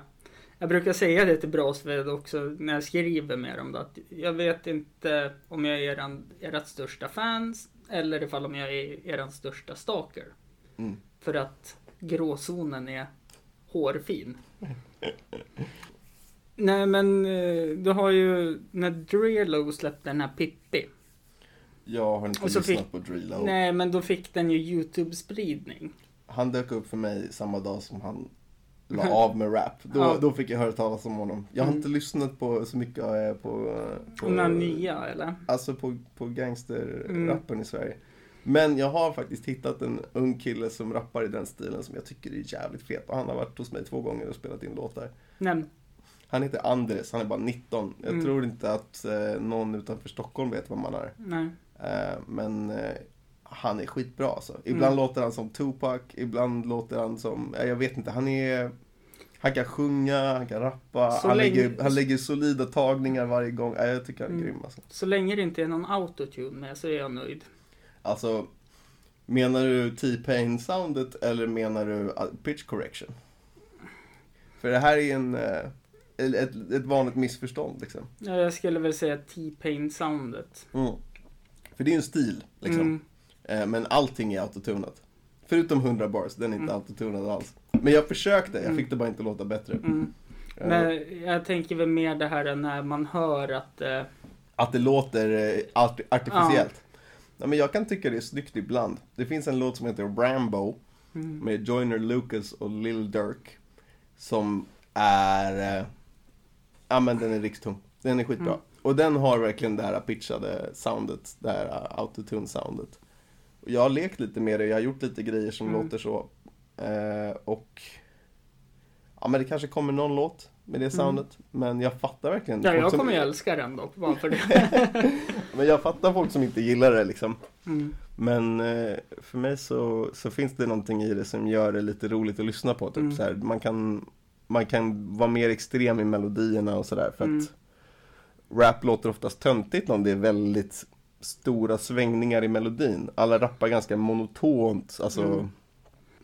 Jag brukar säga det till Brasved också när jag skriver med dem. Då, att jag vet inte om jag är eran, ert största fans eller ifall om jag är eran största stalker. Mm. För att gråzonen är hårfin. *laughs* Nej men eh, du har ju när Drelo släppte den här Pippi. Jag har inte lyssnat fick- på Drilo. Nej men då fick den ju YouTube-spridning. Han dök upp för mig samma dag som han la av med rap. Då, Ja. då fick jag höra talas om honom. Jag har Mm. inte lyssnat på så mycket eh, på... på här nya eller? Alltså på, på gangsterrappen Mm. i Sverige. Men jag har faktiskt hittat en ung kille som rappar i den stilen som jag tycker är jävligt fet. Och han har varit hos mig två gånger och spelat in låtar. Nämn. Han heter Andres, han är bara 19. Jag Mm. tror inte att eh, någon utanför Stockholm vet vem han är. Nej. Eh, men eh, han är skitbra alltså. Ibland Mm. låter han som Tupac, ibland låter han som, eh, jag vet inte, han är... Han kan sjunga, han kan rappa, Så han, länge- lägger, han lägger solida tagningar varje gång. Eh, jag tycker han är Mm. grym alltså. Så länge det inte är någon autotune med så är jag nöjd. Alltså, menar du T-Pain soundet eller menar du uh, pitch correction? För det här är en, eh, ett, ett vanligt missförstånd liksom. Ja, Jag skulle väl säga T-Pain soundet. Mm. För det är ju en stil liksom. Mm. Eh, Men allting är autotunat. Förutom 100 bars, den är inte Mm. autotunad alls. Men jag försökte, jag Mm. fick det bara inte låta bättre. Mm. Eh, Men jag tänker väl mer det här när man hör att eh, Att det låter eh, art- artificiellt. Nej, men jag kan tycka det är snyggt ibland. Det finns en låt som heter Rambo mm, med Joyner Lucas och Lil Durk. Som är... eh, Ja men den är rikstung. Den är skitbra. Mm. Och den har verkligen det här pitchade soundet, det här eh, autotune soundet. Jag har lekt lite med det, jag har gjort lite grejer som Mm. låter så. Eh, och... Ja men det kanske kommer någon låt med det soundet. Men jag fattar verkligen. Mm. Ja, jag som- kommer ju älska den dock. Bara för det. *laughs* Men jag fattar folk som inte gillar det liksom. Mm. Men eh, för mig så, så finns det någonting i det som gör det lite roligt att lyssna på. Typ. Mm. Så här, man, kan, man kan vara mer extrem i melodierna och sådär. För Mm. att rap låter oftast töntigt om det är väldigt stora svängningar i melodin. Alla rappar ganska monotont. Alltså, Mm.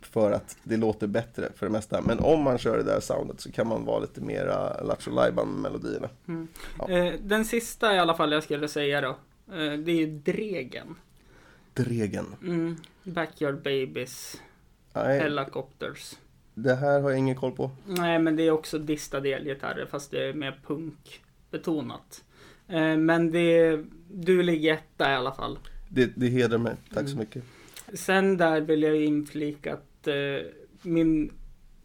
För att det låter bättre för det mesta. Men om man kör det där soundet så kan man vara lite mera Lattjo Lajban med melodierna. Mm. Ja. Eh, den sista i alla fall jag skulle säga då. Eh, det är ju Dregen. Dregen. Mm. Backyard Babies. Nej, Helicopters. det här har jag ingen koll på. Nej, men det är också distade elgitarrer fast det är mer punkbetonat. Men det, du ligger etta i alla fall. Det, det hedrar mig. Tack så Mm. mycket. Sen där vill jag inflika att eh, min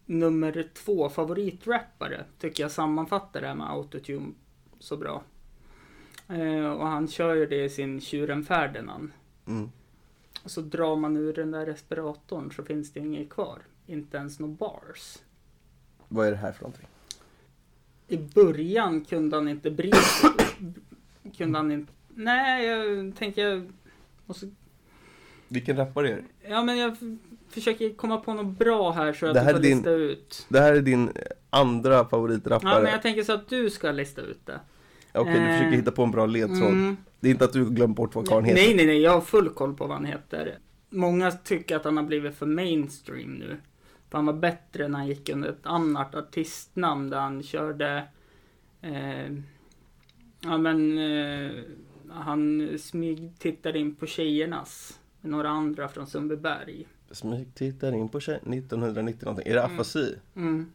nummer två favoritrappare tycker jag sammanfattar det här med autotune så bra. Eh, och han kör ju det i sin Tjuren Ferdinand. Mm. Och så drar man ur den där respiratorn så finns det inget kvar. Inte ens några bars. Vad är det här för någonting? I början kunde han inte bry sig. Kunde han inte... Nej, jag tänker... Jag måste... Vilken rappare är det? Ja, men jag försöker komma på något bra här så att Det du får din- lista ut. Det här är din andra favoritrappare. Ja, men jag tänker så att du ska lista ut det. Okej, du Eh, försöker hitta på en bra ledtråd. Mm. Det är inte att du glömt bort vad karln heter. Nej, nej, nej, jag har full koll på vad han heter. Många tycker att han har blivit för mainstream nu. För han var bättre när han gick under ett annat artistnamn där han körde... Eh, ja, men... Eh, han smygtittade in på tjejernas. Med några andra från Sundbyberg. Smyg tittar in på tjej- 1990 någonting. Är det Mm. Afasi? Mm,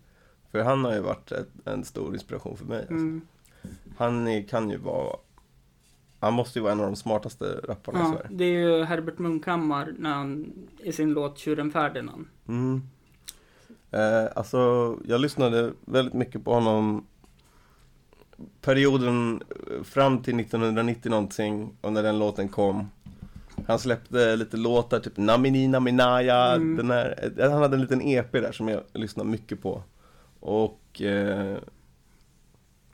För han har ju varit ett, en stor inspiration för mig. Alltså. mm. Han är, kan ju vara... Han måste ju vara en av de smartaste rapparna i Ja, Sverige. det är ju Herbert Munkhammar när han, i sin låt Tjuren Ferdinand. Mm. Eh, alltså, jag lyssnade väldigt mycket på honom perioden eh, fram till 1990 någonting och när den låten kom. Han släppte lite låtar, typ Namini Naminaya, Mm. den här, eh, han hade en liten EP där som jag lyssnar mycket på. Och eh,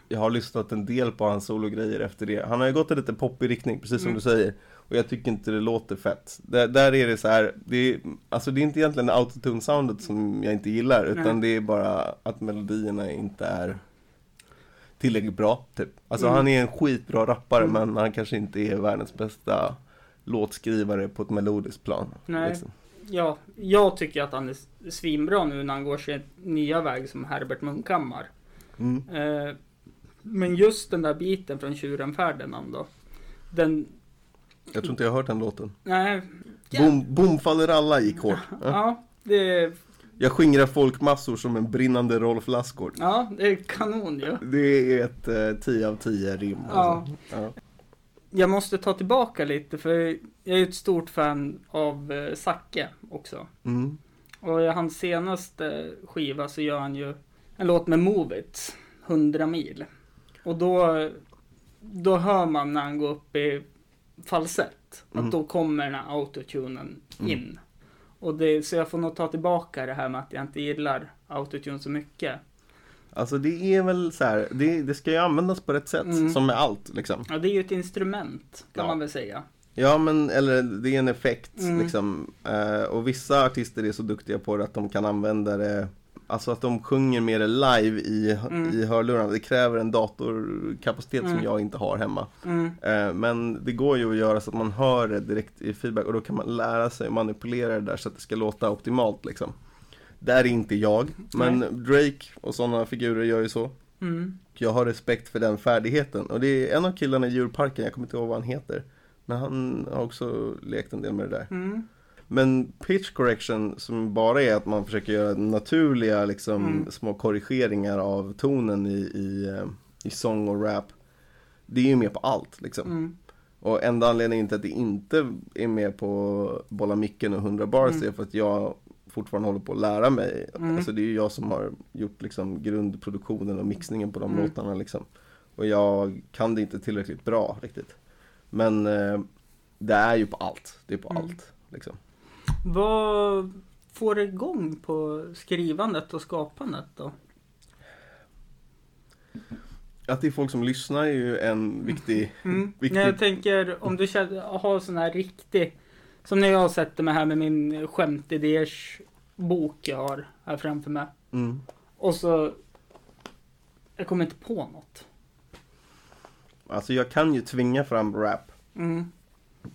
jag har lyssnat en del på hans sologrejer efter det. Han har ju gått en lite poppig riktning, precis som Mm. du säger. Och jag tycker inte det låter fett. Där, där är det så här, det är, alltså det är inte egentligen autotune-soundet som jag inte gillar, utan Nej. det är bara att melodierna inte är tillräckligt bra, typ. Alltså Mm. han är en skitbra rappare, Mm. men han kanske inte är världens bästa låtskrivare på ett melodiskt plan. Nej. liksom. Ja, jag tycker att han är svinbra nu när han går sin nya väg som Herbert Munkhammar. Mm. Eh, men just den där biten från Tjuren Ferdinand då. Den, Jag tror inte jag har hört den låten. nej. Ja, boom faller alla gick hårt. Ja. ja, det, Jag skingrar folkmassor som en brinnande Rolf Lassgård. ja, det är kanon ju. Det är ett eh, 10 av 10 rim. Alltså. Ja. Jag måste ta tillbaka lite för jag är ett stort fan av eh, Zacke också. Mm. Och i hans senaste skiva så gör han ju en låt med Move It, 100 mil. Och då, då hör man när han går upp i falsett, Mm. att då kommer den här autotunen Mm. Och det, så jag får nog ta tillbaka det här med att jag inte gillar autotune så mycket. Alltså det är väl så här, det, det ska ju användas på rätt sätt, Mm. som med allt liksom. Ja, det är ju ett instrument, kan Ja. man väl säga. Ja men, eller det är en effekt Mm. liksom. Eh, och vissa artister är så duktiga på det att de kan använda det Alltså att de sjunger mer live i, Mm. i hörlurarna. Det kräver en datorkapacitet som Mm. jag inte har hemma. Mm, Eh, Men det går ju att göra så att man hör det direkt i feedback och då kan man lära sig manipulera det där så att det ska låta optimalt liksom. Där är inte jag, men Drake och sådana figurer gör ju så. mm, Jag har respekt för den färdigheten och det är en av killarna i djurparken, jag kommer inte ihåg vad han heter. Men han har också lekt en del med det där. mm, Men pitch correction som bara är att man försöker göra naturliga liksom, Mm. små korrigeringar av tonen i, i, eh, i sång och rap. Det är ju med på allt liksom. mm, Och enda anledningen till att det inte är med på Bolla micken och 100 bars Mm. är för att jag fortfarande håller på att lära mig. Mm. Alltså det är ju jag som har gjort liksom grundproduktionen och mixningen på de Mm. låtarna liksom. Och jag kan det inte tillräckligt bra riktigt. Men eh, det är ju på allt. Det är på Mm. allt. Liksom. Vad får igång på skrivandet och skapandet då? Att det är folk som lyssnar är ju en viktig... Mm. Viktigt. Nej, jag tänker om du känner, har sån här riktig, som när jag sätter mig här med min skämtidéers bok jag har här framför mig. Mm. Och så, jag kommer inte på något. Alltså jag kan ju tvinga fram rap. Mm.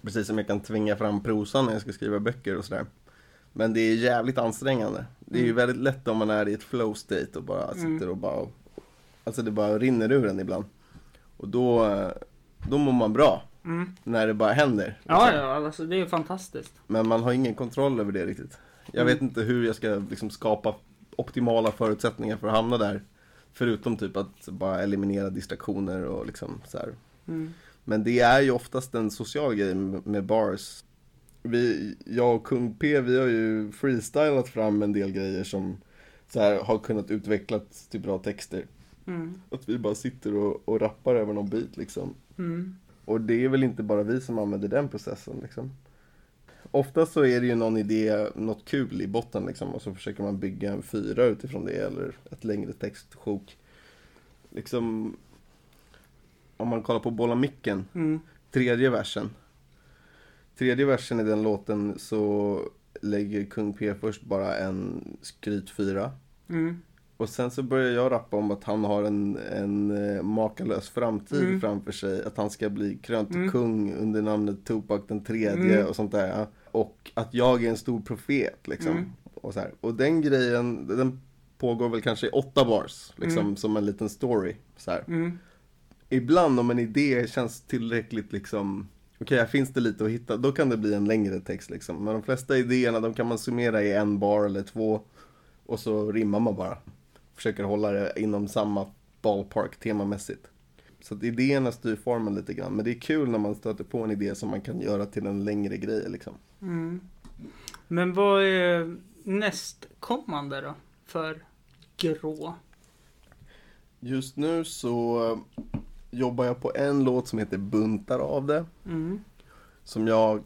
Precis som jag kan tvinga fram prosan när jag ska skriva böcker och sådär. Men det är jävligt ansträngande. Det är ju Mm. väldigt lätt om man är i ett flow state och bara Mm. sitter och bara... Alltså det bara rinner ur en ibland. Och då, då mår man bra. Mm. När det bara händer. Ja, liksom. ja, alltså det är fantastiskt. Men man har ingen kontroll över det riktigt. Jag Mm. vet inte hur jag ska liksom skapa optimala förutsättningar för att hamna där. Förutom typ att bara eliminera distraktioner och liksom så här. Mm. Men det är ju oftast en social grej med bars. Vi, jag och Kung P, vi har ju freestylat fram en del grejer som så här, har kunnat utvecklas till bra texter. Mm. Att vi bara sitter och, och rappar över någon bit liksom. Mm. Och det är väl inte bara vi som använder den processen liksom. Oftast så är det ju någon idé, något kul i botten liksom och så försöker man bygga en fyra utifrån det eller ett längre textsjok. Liksom, om man kollar på Bolla micken, Mm. tredje versen. Tredje versen i den låten så lägger Kung P först bara en skrytfyra. Mm. Och sen så börjar jag rappa om att han har en, en eh, makalös framtid Mm. framför sig. Att han ska bli krönt Mm. kung under namnet Tupac den tredje Mm. och sånt där. Och att jag är en stor profet liksom. Mm. Och, så här. och den grejen, den pågår väl kanske i åtta bars. Liksom Mm. som en liten story. Så här. Ibland om en idé känns tillräckligt liksom Okej, här finns det lite att hitta. Då kan det bli en längre text liksom. Men de flesta idéerna, de kan man summera i en bar eller två. Och så rimmar man bara. Försöker hålla det inom samma ballpark temamässigt. Så att idéerna styr formen lite grann. Men det är kul när man stöter på en idé som man kan göra till en längre grej liksom. Mm. Men vad är nästkommande då? För grå? Just nu så jobbar jag på en låt som heter Buntar av det. Mm. Som jag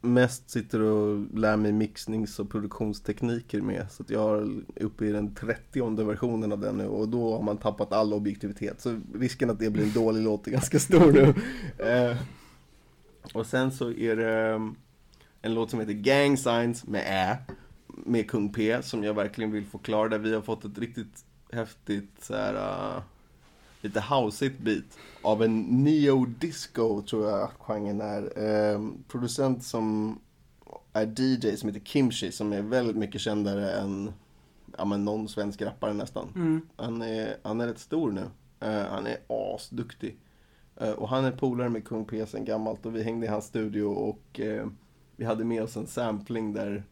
mest sitter och lär mig mixnings och produktionstekniker med. Så att jag är uppe i den 30 versionen av den nu och då har man tappat all objektivitet. Så risken att det blir en dålig låt är ganska stor nu. *laughs* Eh, och sen så är det um, en låt som heter Gang Signs med Ä. Med Kung P som jag verkligen vill förklara. Där vi har fått ett riktigt häftigt så här, uh, lite houseigt beat av en neo-disco tror jag att genren är. Eh, producent som är DJ som heter Kimchi som är väldigt mycket kändare än ja, men någon svensk rappare nästan. Mm. Han, är, han är rätt stor nu. Eh, han är asduktig. Eh, och han är polare med Kung P sen gammalt och vi hängde i hans studio och eh, vi hade med oss en sampling där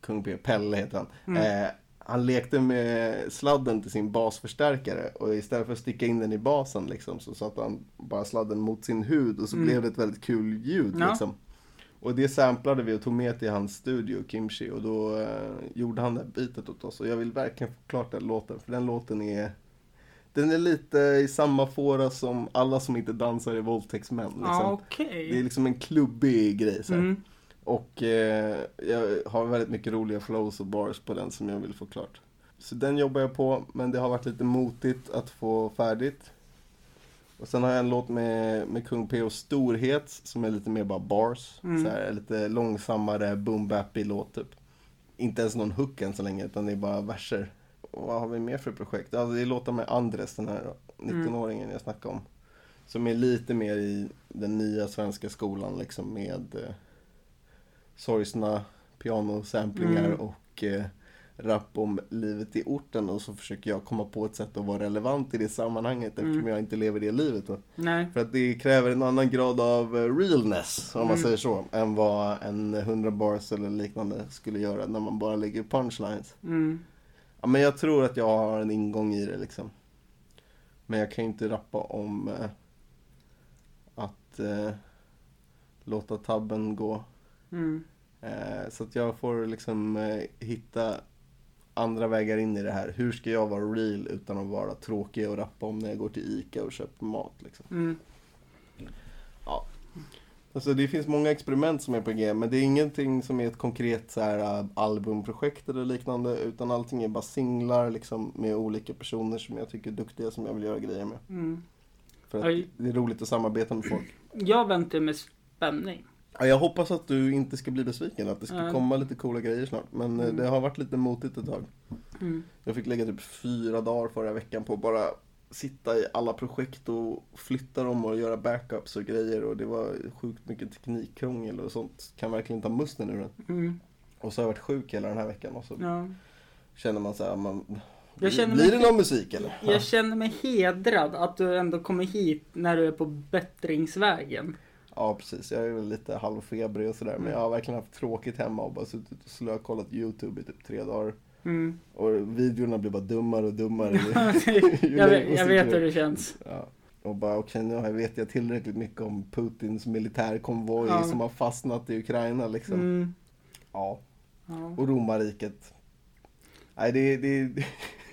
Kung P, Pelle heter han. Mm. Han lekte med sladden till sin basförstärkare och istället för att sticka in den i basen liksom, så satte han bara sladden mot sin hud och så Mm. blev det ett väldigt kul ljud. Ja. Liksom. Och det samplade vi och tog med till hans studio, Kimchi, och då eh, gjorde han det här bitet åt oss. Och jag vill verkligen få klart den låten, för den låten är den är lite i samma fåra som alla som inte dansar är våldtäktsmän. Liksom. Ja, okej. Det är liksom en klubbig grej. Så. Mm. Och eh, jag har väldigt mycket roliga flows och bars på den som jag vill få klart. Så den jobbar jag på, men det har varit lite motigt att få färdigt. Och sen har jag en låt med, med Kung P och Storhet som är lite mer bara bars. Mm. Så här, lite långsammare boom bappy låt typ. Inte ens någon hook än så länge, utan det är bara verser. Och vad har vi mer för projekt? Alltså, det är låtar med Andres, den här 19-åringen jag snackade om. Som är lite mer i den nya svenska skolan liksom med eh, sorgsna pianosamplingar Mm. och eh, rap om livet i orten och så försöker jag komma på ett sätt att vara relevant i det sammanhanget eftersom Mm. jag inte lever det livet. Nej. För att det kräver en annan grad av eh, realness, om man Mm. säger så, än vad en 100 bars eller liknande skulle göra när man bara lägger punchlines. Mm. Ja, men jag tror att jag har en ingång i det liksom. Men jag kan ju inte rappa om eh, att eh, låta tabben gå. Mm. Eh, så att jag får liksom eh, hitta andra vägar in i det här. Hur ska jag vara real utan att vara tråkig och rappa om när jag går till ICA och köper mat liksom. Mm. Alltså det finns många experiment som är på G, men det är ingenting som är ett konkret så här, äh, albumprojekt eller liknande, utan allting är bara singlar liksom med olika personer som jag tycker är duktiga som jag vill göra grejer med. Mm. För att det är roligt att samarbeta med folk. Jag väntar med spänning. Ja, jag hoppas att du inte ska bli besviken, att det ska Ja. komma lite coola grejer snart. Men eh, Mm. det har varit lite motigt ett tag. Mm. Jag fick lägga typ fyra dagar förra veckan på att bara sitta i alla projekt och flytta dem och göra backups och grejer och det var sjukt mycket teknikkrångel och sånt. Kan verkligen ta musten ur den. Mm. Och så har jag varit sjuk hela den här veckan och så Ja. känner man så här, man, blir mig- det någon musik eller? Jag känner mig hedrad att du ändå kommer hit när du är på bättringsvägen. Ja precis, jag är väl lite halvfebrig och sådär men jag har verkligen haft tråkigt hemma och bara suttit och slökollat YouTube i typ tre dagar. Mm. Och videorna blir bara dummare och dummare. *laughs* *laughs* Jag, vet, jag vet hur det känns. Ja. Och bara okej nu vet jag tillräckligt mycket om Putins militärkonvoj Ja. som har fastnat i Ukraina liksom. Mm. Ja. Ja. Och romarriket. Nej det, det,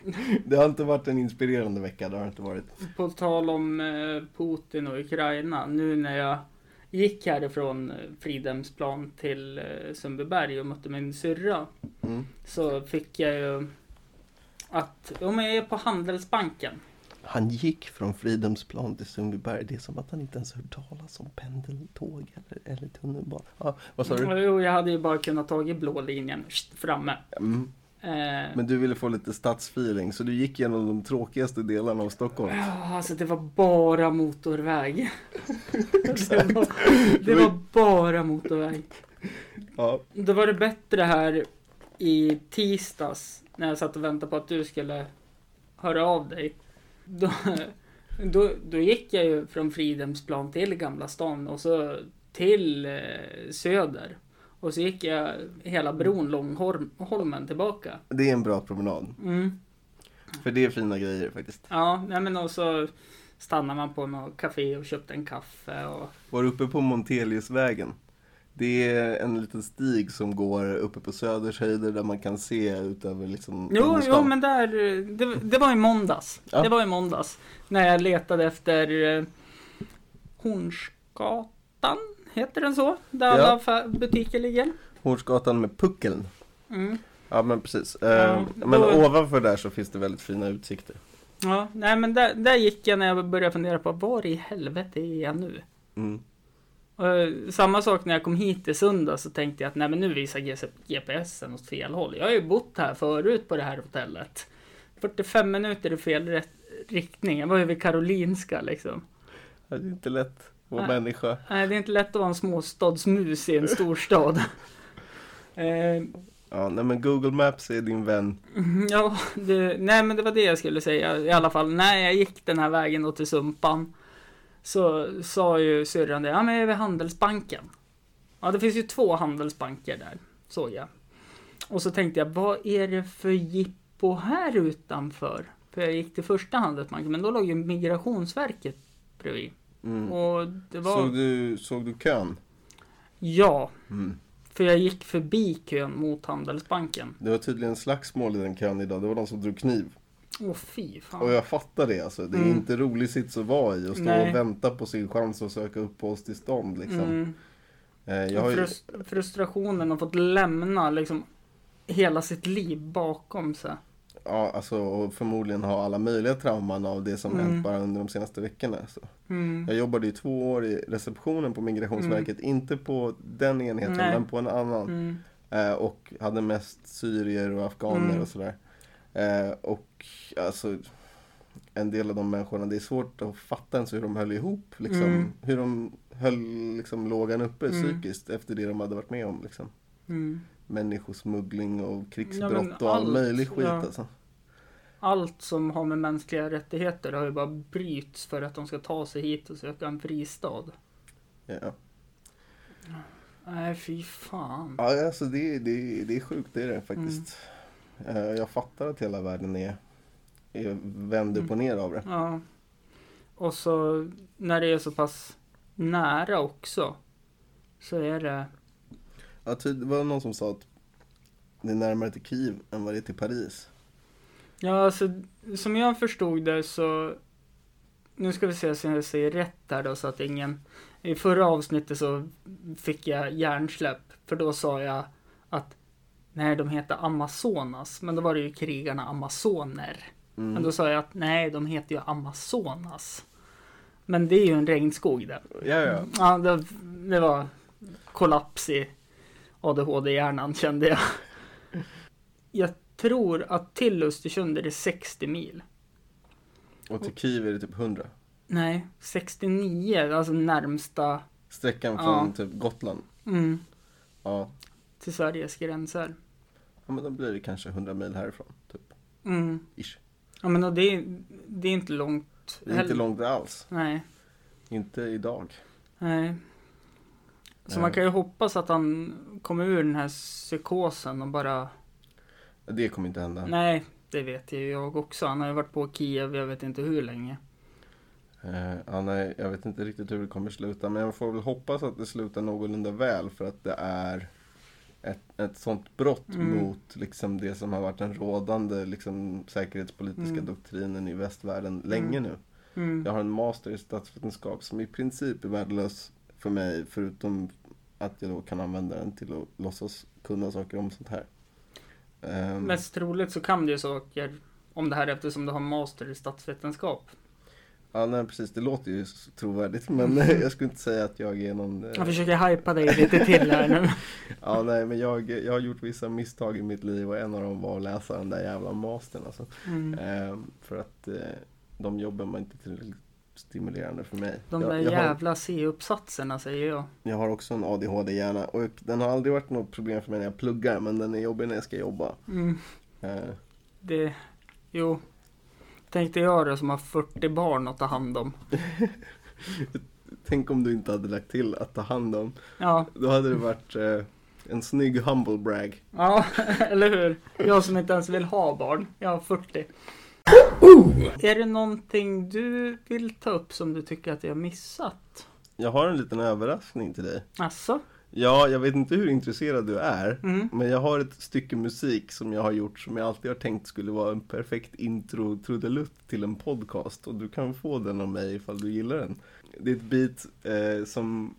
*laughs* det har inte varit en inspirerande vecka, det har inte varit. På tal om eh, Putin och Ukraina. Nu när jag gick härifrån eh, Fridhemsplan till eh, Sundbyberg och mötte min syrra. Mm. Så fick jag ju att, om jag är på Handelsbanken. Han gick från Fridhemsplan till Sundbyberg. Det är som att han inte ens hört talas om pendeltåg eller, eller tunnelbana. Ja, vad sa du? Jo, jag hade ju bara kunnat tagit blå linjen framme. Mm. Eh, Men du ville få lite stadsfeeling så du gick genom de tråkigaste delarna av Stockholm. Ja, alltså det var bara motorväg. *laughs* det, var, det var bara motorväg. Ja, Då var det bättre här i tisdags när jag satt och väntade på att du skulle höra av dig. Då, då, då gick jag ju från Fridhemsplan till Gamla stan och så till eh, Söder. Och så gick jag hela bron Långholmen tillbaka. det är en bra promenad. Mm. För det är fina grejer faktiskt. Ja, nej men och så stannade man på något café och köpte en kaffe och... Var uppe på Monteliusvägen. Det är en liten stig som går uppe på Söders höjder där man kan se ut över liksom Jo, jo men där, det, det var i måndags. Ja. Det var i måndags. När jag letade efter eh, Hornsgatan, heter den så? Där Ja. alla affär- butiker ligger. Hornsgatan med puckeln. Mm. Ja men precis. Ja, Eh, då- Men ovanför där så finns det väldigt fina utsikter. Ja, nej men där, där gick jag när jag började fundera på var i helvete är jag nu? Mm. Och, eh, samma sak när jag kom hit i söndag så tänkte jag att nej men nu visar GPSen åt fel håll. Jag har ju bott här förut på det här hotellet. 45 minuter i fel riktning. Jag var ju vid Karolinska liksom. Det är inte lätt vara Nej. människa. Nej, det är inte lätt att vara en småstadsmus i en storstad. *laughs* eh, Ja, nej men Google Maps är din vän. *laughs* Ja, det, nej men det var det jag skulle säga i alla fall. När jag gick den här vägen då till Sumpan så sa ju syrran det, ja men jag är vid Handelsbanken. Ja, det finns ju två Handelsbanker där, såg jag. Och så tänkte jag, vad är det för jippo här utanför? För jag gick till första Handelsbanken, men då låg ju Migrationsverket bredvid. Mm. Och det var... Såg, du, såg du kön? Ja, Mm. för jag gick förbi kön mot Handelsbanken. Det var tydligen slagsmål i den kön idag. Det var någon som drog kniv. Åh fy fan. Och jag fattar det alltså. Det är Mm. inte rolig sits att vara i och stå Nej. och vänta på sin chans att söka uppehållstillstånd liksom. Mm. Eh, jag har ju, Frus- frustrationen och fått lämna liksom hela sitt liv bakom sig. Ja, alltså, och förmodligen ha alla möjliga trauman av det som Mm. hänt bara under de senaste veckorna. Så. Mm. Jag jobbade ju två år i receptionen på Migrationsverket. Inte på den enheten Nej. men på en annan. Mm. Eh, och hade mest syrier och afghaner Mm. och sådär. Eh, och alltså en del av de människorna, det är svårt att fatta ens hur de höll ihop. Liksom. Mm. Hur de höll liksom, lågan uppe Mm. psykiskt efter det de hade varit med om. Liksom. Mm. Människosmuggling och krigsbrott Ja, och all allt, möjlig skit ja. alltså. Allt som har med mänskliga rättigheter har ju bara bryts för att de ska ta sig hit och söka en fristad. Ja. Nej, fy fan. Ja, alltså det, det, det är sjukt, det är det faktiskt. Mm. Eh, jag fattar att hela världen är, är vänd upp och ner av det. Ja. Och så när det är så pass nära också. Så är det. Ja, det var någon som sa att det är närmare till Kiev än vad det är till Paris. Ja, alltså som jag förstod det så. Nu ska vi se så jag säger rätt här då så att ingen. I förra avsnittet så fick jag hjärnsläpp. För då sa jag att nej, de heter Amazonas. Men då var det ju krigarna Amazoner. Mm. Men då sa jag att nej, de heter ju Amazonas. Men det är ju en regnskog där. Ja, ja. Ja, det, det var kollaps i ADHD-hjärnan kände jag. Jag tror att till Östersund är det 60 mil. Och till Kiev är det typ 100. Nej, 69, alltså närmsta Sträckan Ja. från typ Gotland. mm, Ja. till Sveriges gränser. ja, men då blir det kanske 100 mil härifrån. Typ. Mm. Ish. Ja, men det, är, det är inte långt. Det är inte heller. långt alls. Nej, Inte idag. nej. Så man kan ju hoppas att han kommer ur den här psykosen och bara Det kommer inte hända. Nej, det vet ju jag också. Han har ju varit på Kiev, jag vet inte hur länge. Eh, ja, nej, jag vet inte riktigt hur det kommer sluta. Men jag får väl hoppas att det slutar någorlunda väl. För att det är ett, ett sånt brott Mm. mot liksom, det som har varit den rådande liksom, säkerhetspolitiska Mm. doktrinen i västvärlden länge Mm. nu. Mm. Jag har en master i statsvetenskap som i princip är värdelös för mig. Förutom att jag då kan använda den till att låtsas kunna saker om sånt här. Ehm, Mest troligt så kan du ju saker om det här eftersom du har master i statsvetenskap. Ja, nej, precis. Det låter ju trovärdigt. *laughs* Men *laughs* jag skulle inte säga att jag är någon... eh, Jag försöker hypa dig lite till här nu. *laughs* Ja, nej, men jag, jag har gjort vissa misstag i mitt liv och en av dem var att läsa den där jävla mastern. Alltså. Mm. Ehm, för att eh, de jobben var inte tillräckligt stimulerande för mig. De jag, där jag, har, jävla C-uppsatserna säger jag. jag har också en ADHD-hjärna och den har aldrig varit något problem för mig när jag pluggar men den är jobbig när jag ska jobba. Mm. Eh, Det, jo. Tänkte jag det som har 40 barn att ta hand om. *laughs* tänk om du inte hade lagt till att ta hand om. Ja, Då hade det varit eh, en snygg humble brag. ja, *laughs* eller hur? Jag som inte ens vill ha barn. Jag har 40. Är det någonting du vill ta upp som du tycker att jag missat? Jag har en liten överraskning till dig. Alltså? Ja, jag vet inte hur intresserad du är. Mm. Men jag har ett stycke musik som jag har gjort som jag alltid har tänkt skulle vara en perfekt intro trudelutt till en podcast. Och du kan få den av mig ifall du gillar den. Det är ett beat eh, som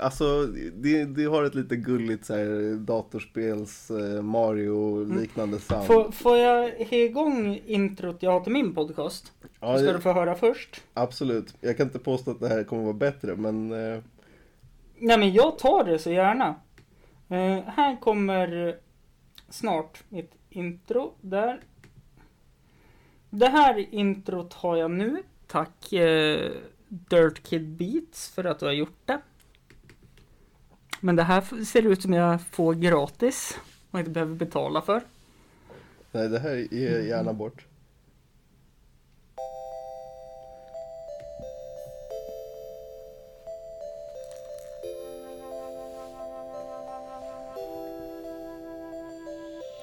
Alltså, det, det har ett lite gulligt så här, datorspels eh, Mario-liknande sound. Får, får jag ha igång introt jag har till min podcast? ja, Ska det- du få höra först? Absolut. Jag kan inte påstå att det här kommer vara bättre, men eh, Nej men jag tar det så gärna. Eh, här kommer snart mitt intro. Där. Det här introt har jag nu. Tack eh, Dirt Kid Beats för att du har gjort det. Men det här ser ut som jag får gratis och inte behöver betala för. nej, det här ger jag gärna bort.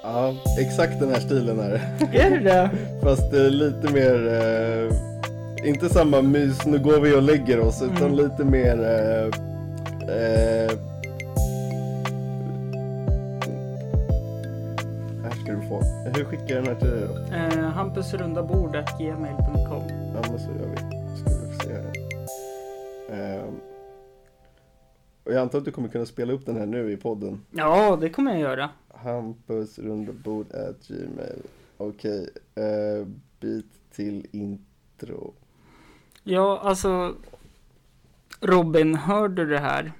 Ja, exakt den här stilen är det. Är det det? *laughs* Fast eh, lite mer, eh, inte samma mys, nu går vi och lägger oss, utan Mm. lite mer eh, få. Hur skickar jag den här till dig då? Eh, Hampusrundabordet gmail.com Ja men så gör vi. Ska vi se här. Ehm, och jag antar att du kommer kunna spela upp den här nu i podden. Ja, det kommer jag göra. Hampus rundabord at gmail. Okej, eh, bit till intro. Ja, alltså Robin, hör du det här?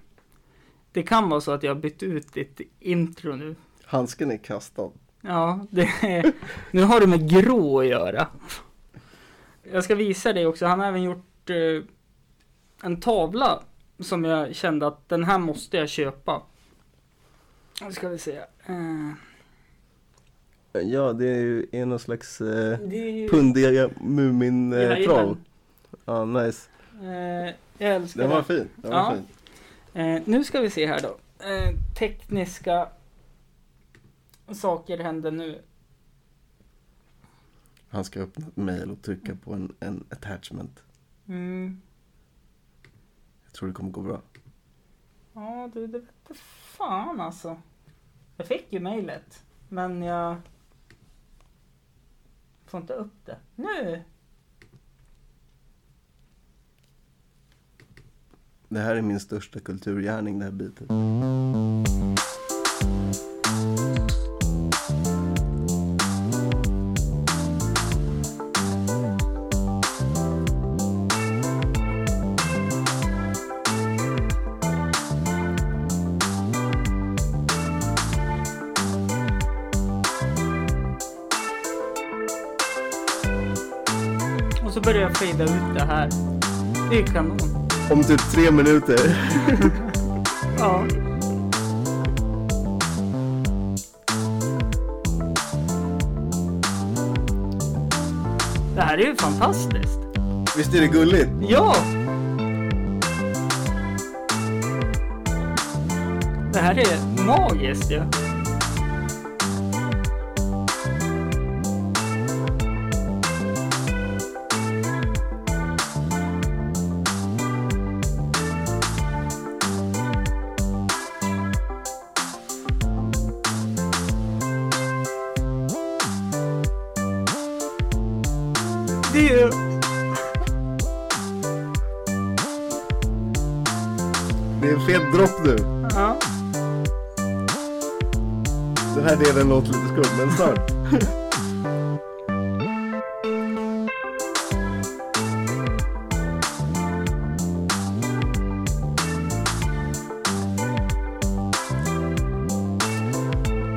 Det kan vara så att jag har bytt ut ditt intro nu. Handsken är kastad. Ja, är, nu har det med grå att göra. Jag ska visa dig också. Han har även gjort eh, en tavla som jag kände att den här måste jag köpa. Nu ska vi se. Eh, Ja, det är ju är någon slags eh, ju, pundiga Mumin-troll. Ja, nice. eh, jag älskar Den var det. fin. Den var Ja. fin. Eh, nu ska vi se här då. Eh, tekniska saker händer nu. Han ska öppna ett mail och trycka på en, en attachment. Mm. Jag tror det kommer gå bra. Ja, du, det vete fan alltså. Jag fick ju mejlet, men jag får inte upp det. Nu! Det här är min största kulturgärning, det här bitet. Det här. Det är kanon. Om typ tre minuter. *laughs* Ja. Det här är ju fantastiskt. Visst är det gulligt? Ja! Det här är magiskt ju. Det men snart.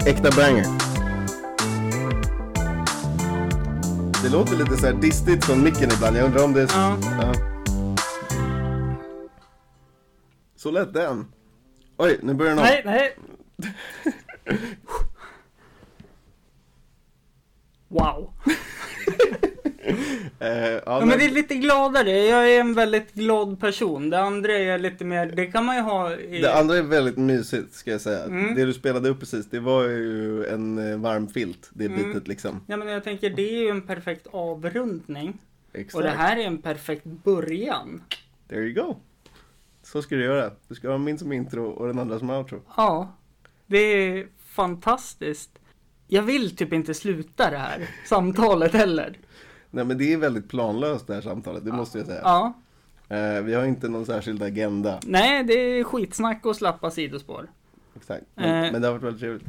Äkta banger. Det låter lite så här distigt från micken ibland. Jag undrar om det är... Ja. Ja. Så lätt den. Oj, nu börjar den om. Nej, nej. Wow. Eh, ja, Ja, men- men det är lite gladare. Jag är en väldigt glad person. Det andra är lite mer, det kan man ju ha i... Det andra är väldigt mysigt ska jag säga. Mm. Det du spelade upp precis, det var ju en eh, varm filt, det Mm. bitet liksom. Ja men jag tänker det är ju en perfekt avrundning. Exakt. Och det här är en perfekt början. There you go. Så ska du göra. Du ska ha min som intro och den andra som outro. Ja. Det är fantastiskt. Jag vill typ inte sluta det här samtalet heller. Nej men det är väldigt planlöst det här samtalet, det måste jag säga. Ja. Eh, vi har inte någon särskild agenda. Nej, det är skitsnack och slappa sidospår. Exakt. Men, Eh. men det har varit väldigt trevligt.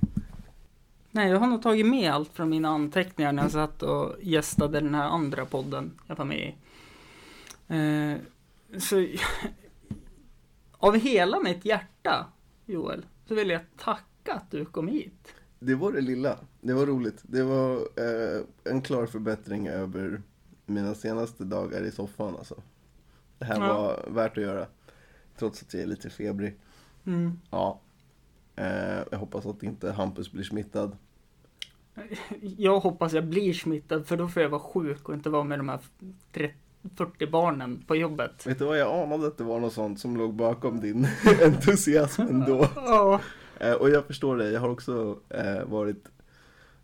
Nej, jag har nog tagit med allt från mina anteckningar när jag satt och gästade den här andra podden jag var med i. Eh, så *laughs* av hela mitt hjärta, Joel, så vill jag tacka att du kom hit. Det var det lilla. Det var roligt. Det var eh, en klar förbättring över mina senaste dagar i soffan alltså. Det här Ja. var värt att göra. Trots att jag är lite febrig. Mm. Ja. Eh, jag hoppas att inte Hampus blir smittad. *laughs* Jag hoppas jag blir smittad för då får jag vara sjuk och inte vara med de här 30, 40 barnen på jobbet. Vet du vad, jag anade att det var något sånt som låg bakom din *laughs* entusiasm ändå. Ja. Eh, och jag förstår det, jag har också eh, varit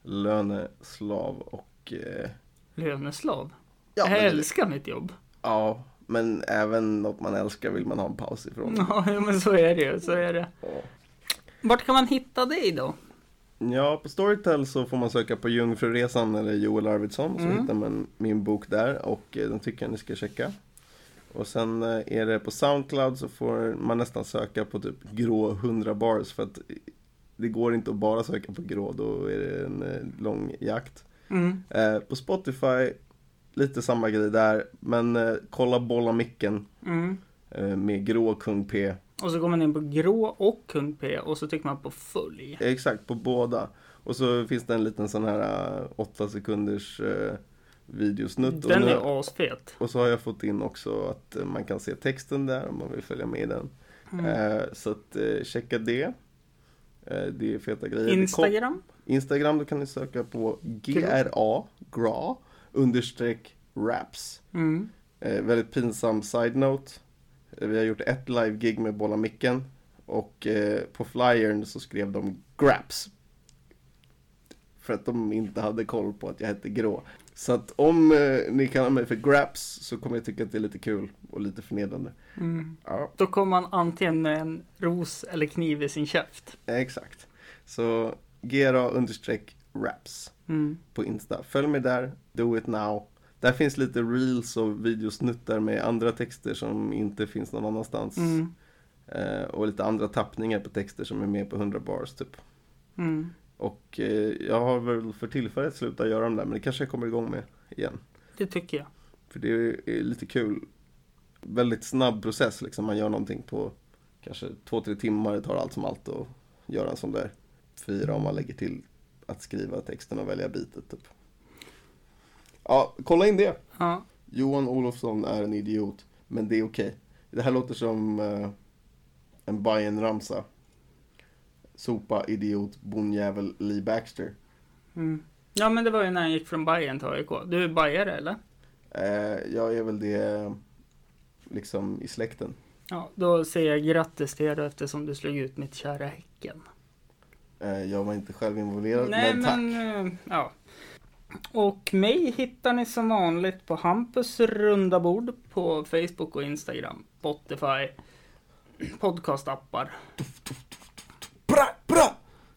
löneslav och eh, Löneslav. ja, jag men, det- älskar mitt jobb. ja, men även något man älskar vill man ha en paus ifrån. Ja, *laughs* ja, men så är det ju. Så är det. Ja. Vart kan man hitta dig då? Ja, på Storytel så får man söka på Jungfruresan eller Joel Arvidsson så Mm. hittar man min bok där och eh, den tycker jag ni ska checka. Och sen eh, är det på Soundcloud så får man nästan söka på typ grå 100 bars för att det går inte att bara söka på grå, då är det en eh, lång jakt. Mm. Eh, på Spotify, lite samma grej där, men kolla Bolla micken Mm. med grå kung P. Och så går man in på grå och kung P och så trycker man på följ. Exakt, på båda. Och så finns det en liten sån här 8 sekunders videosnutt. Och Den nu- är asfet. Och så har jag fått in också att eh, man kan se texten där om man vill följa med i den. Mm. Eh, så att eh, checka det. Eh, det är feta grejer. Instagram? Instagram, då kan ni söka på GRA, GRA, understreck raps. Mm. Eh, väldigt pinsam side-note. Eh, vi har gjort ett live-gig med Bolla Micken. Och på flyern så skrev de Graps. För att de inte hade koll på att jag hette Grå. Så att om eh, ni kallar mig för Graps så kommer jag tycka att det är lite kul och lite förnedrande. Mm. Ja, Då kommer man antingen med en ros eller kniv i sin käft. exakt. Så GRA understreck raps Mm. på Insta. Följ mig där, do it now. Där finns lite reels och videosnuttar med andra texter som inte finns någon annanstans. Mm. Eh, och lite andra tappningar på texter som är med på 100 bars typ. Mm. Och eh, jag har väl för tillfället slutat göra dem där men det kanske jag kommer igång med igen. Det tycker jag. För det är, lite kul. Väldigt snabb process liksom. Man gör någonting på kanske två, tre timmar. Det tar allt som allt att göra en sån där fyra om man lägger till att skriva texten och välja bitet typ. Ja, kolla in det. Ja. Johan Olofsson är en idiot, men det är okej. Det här låter som eh, en Bajen-ramsa. Sopa, idiot, bonnjävel, Lee Baxter. Mm. Ja, men det var ju när jag gick från Bayern till AIK. Du är bajare eller? Eh, jag är väl det liksom i släkten. Ja, då säger jag grattis till er eftersom du slog ut mitt kära Häcken. Eh, jag var inte själv involverad, Nej, men tack. men eh, ja. Och mig hittar ni som vanligt på Hampus runda bord på Facebook och Instagram, Spotify, podcastappar. Bra, bra!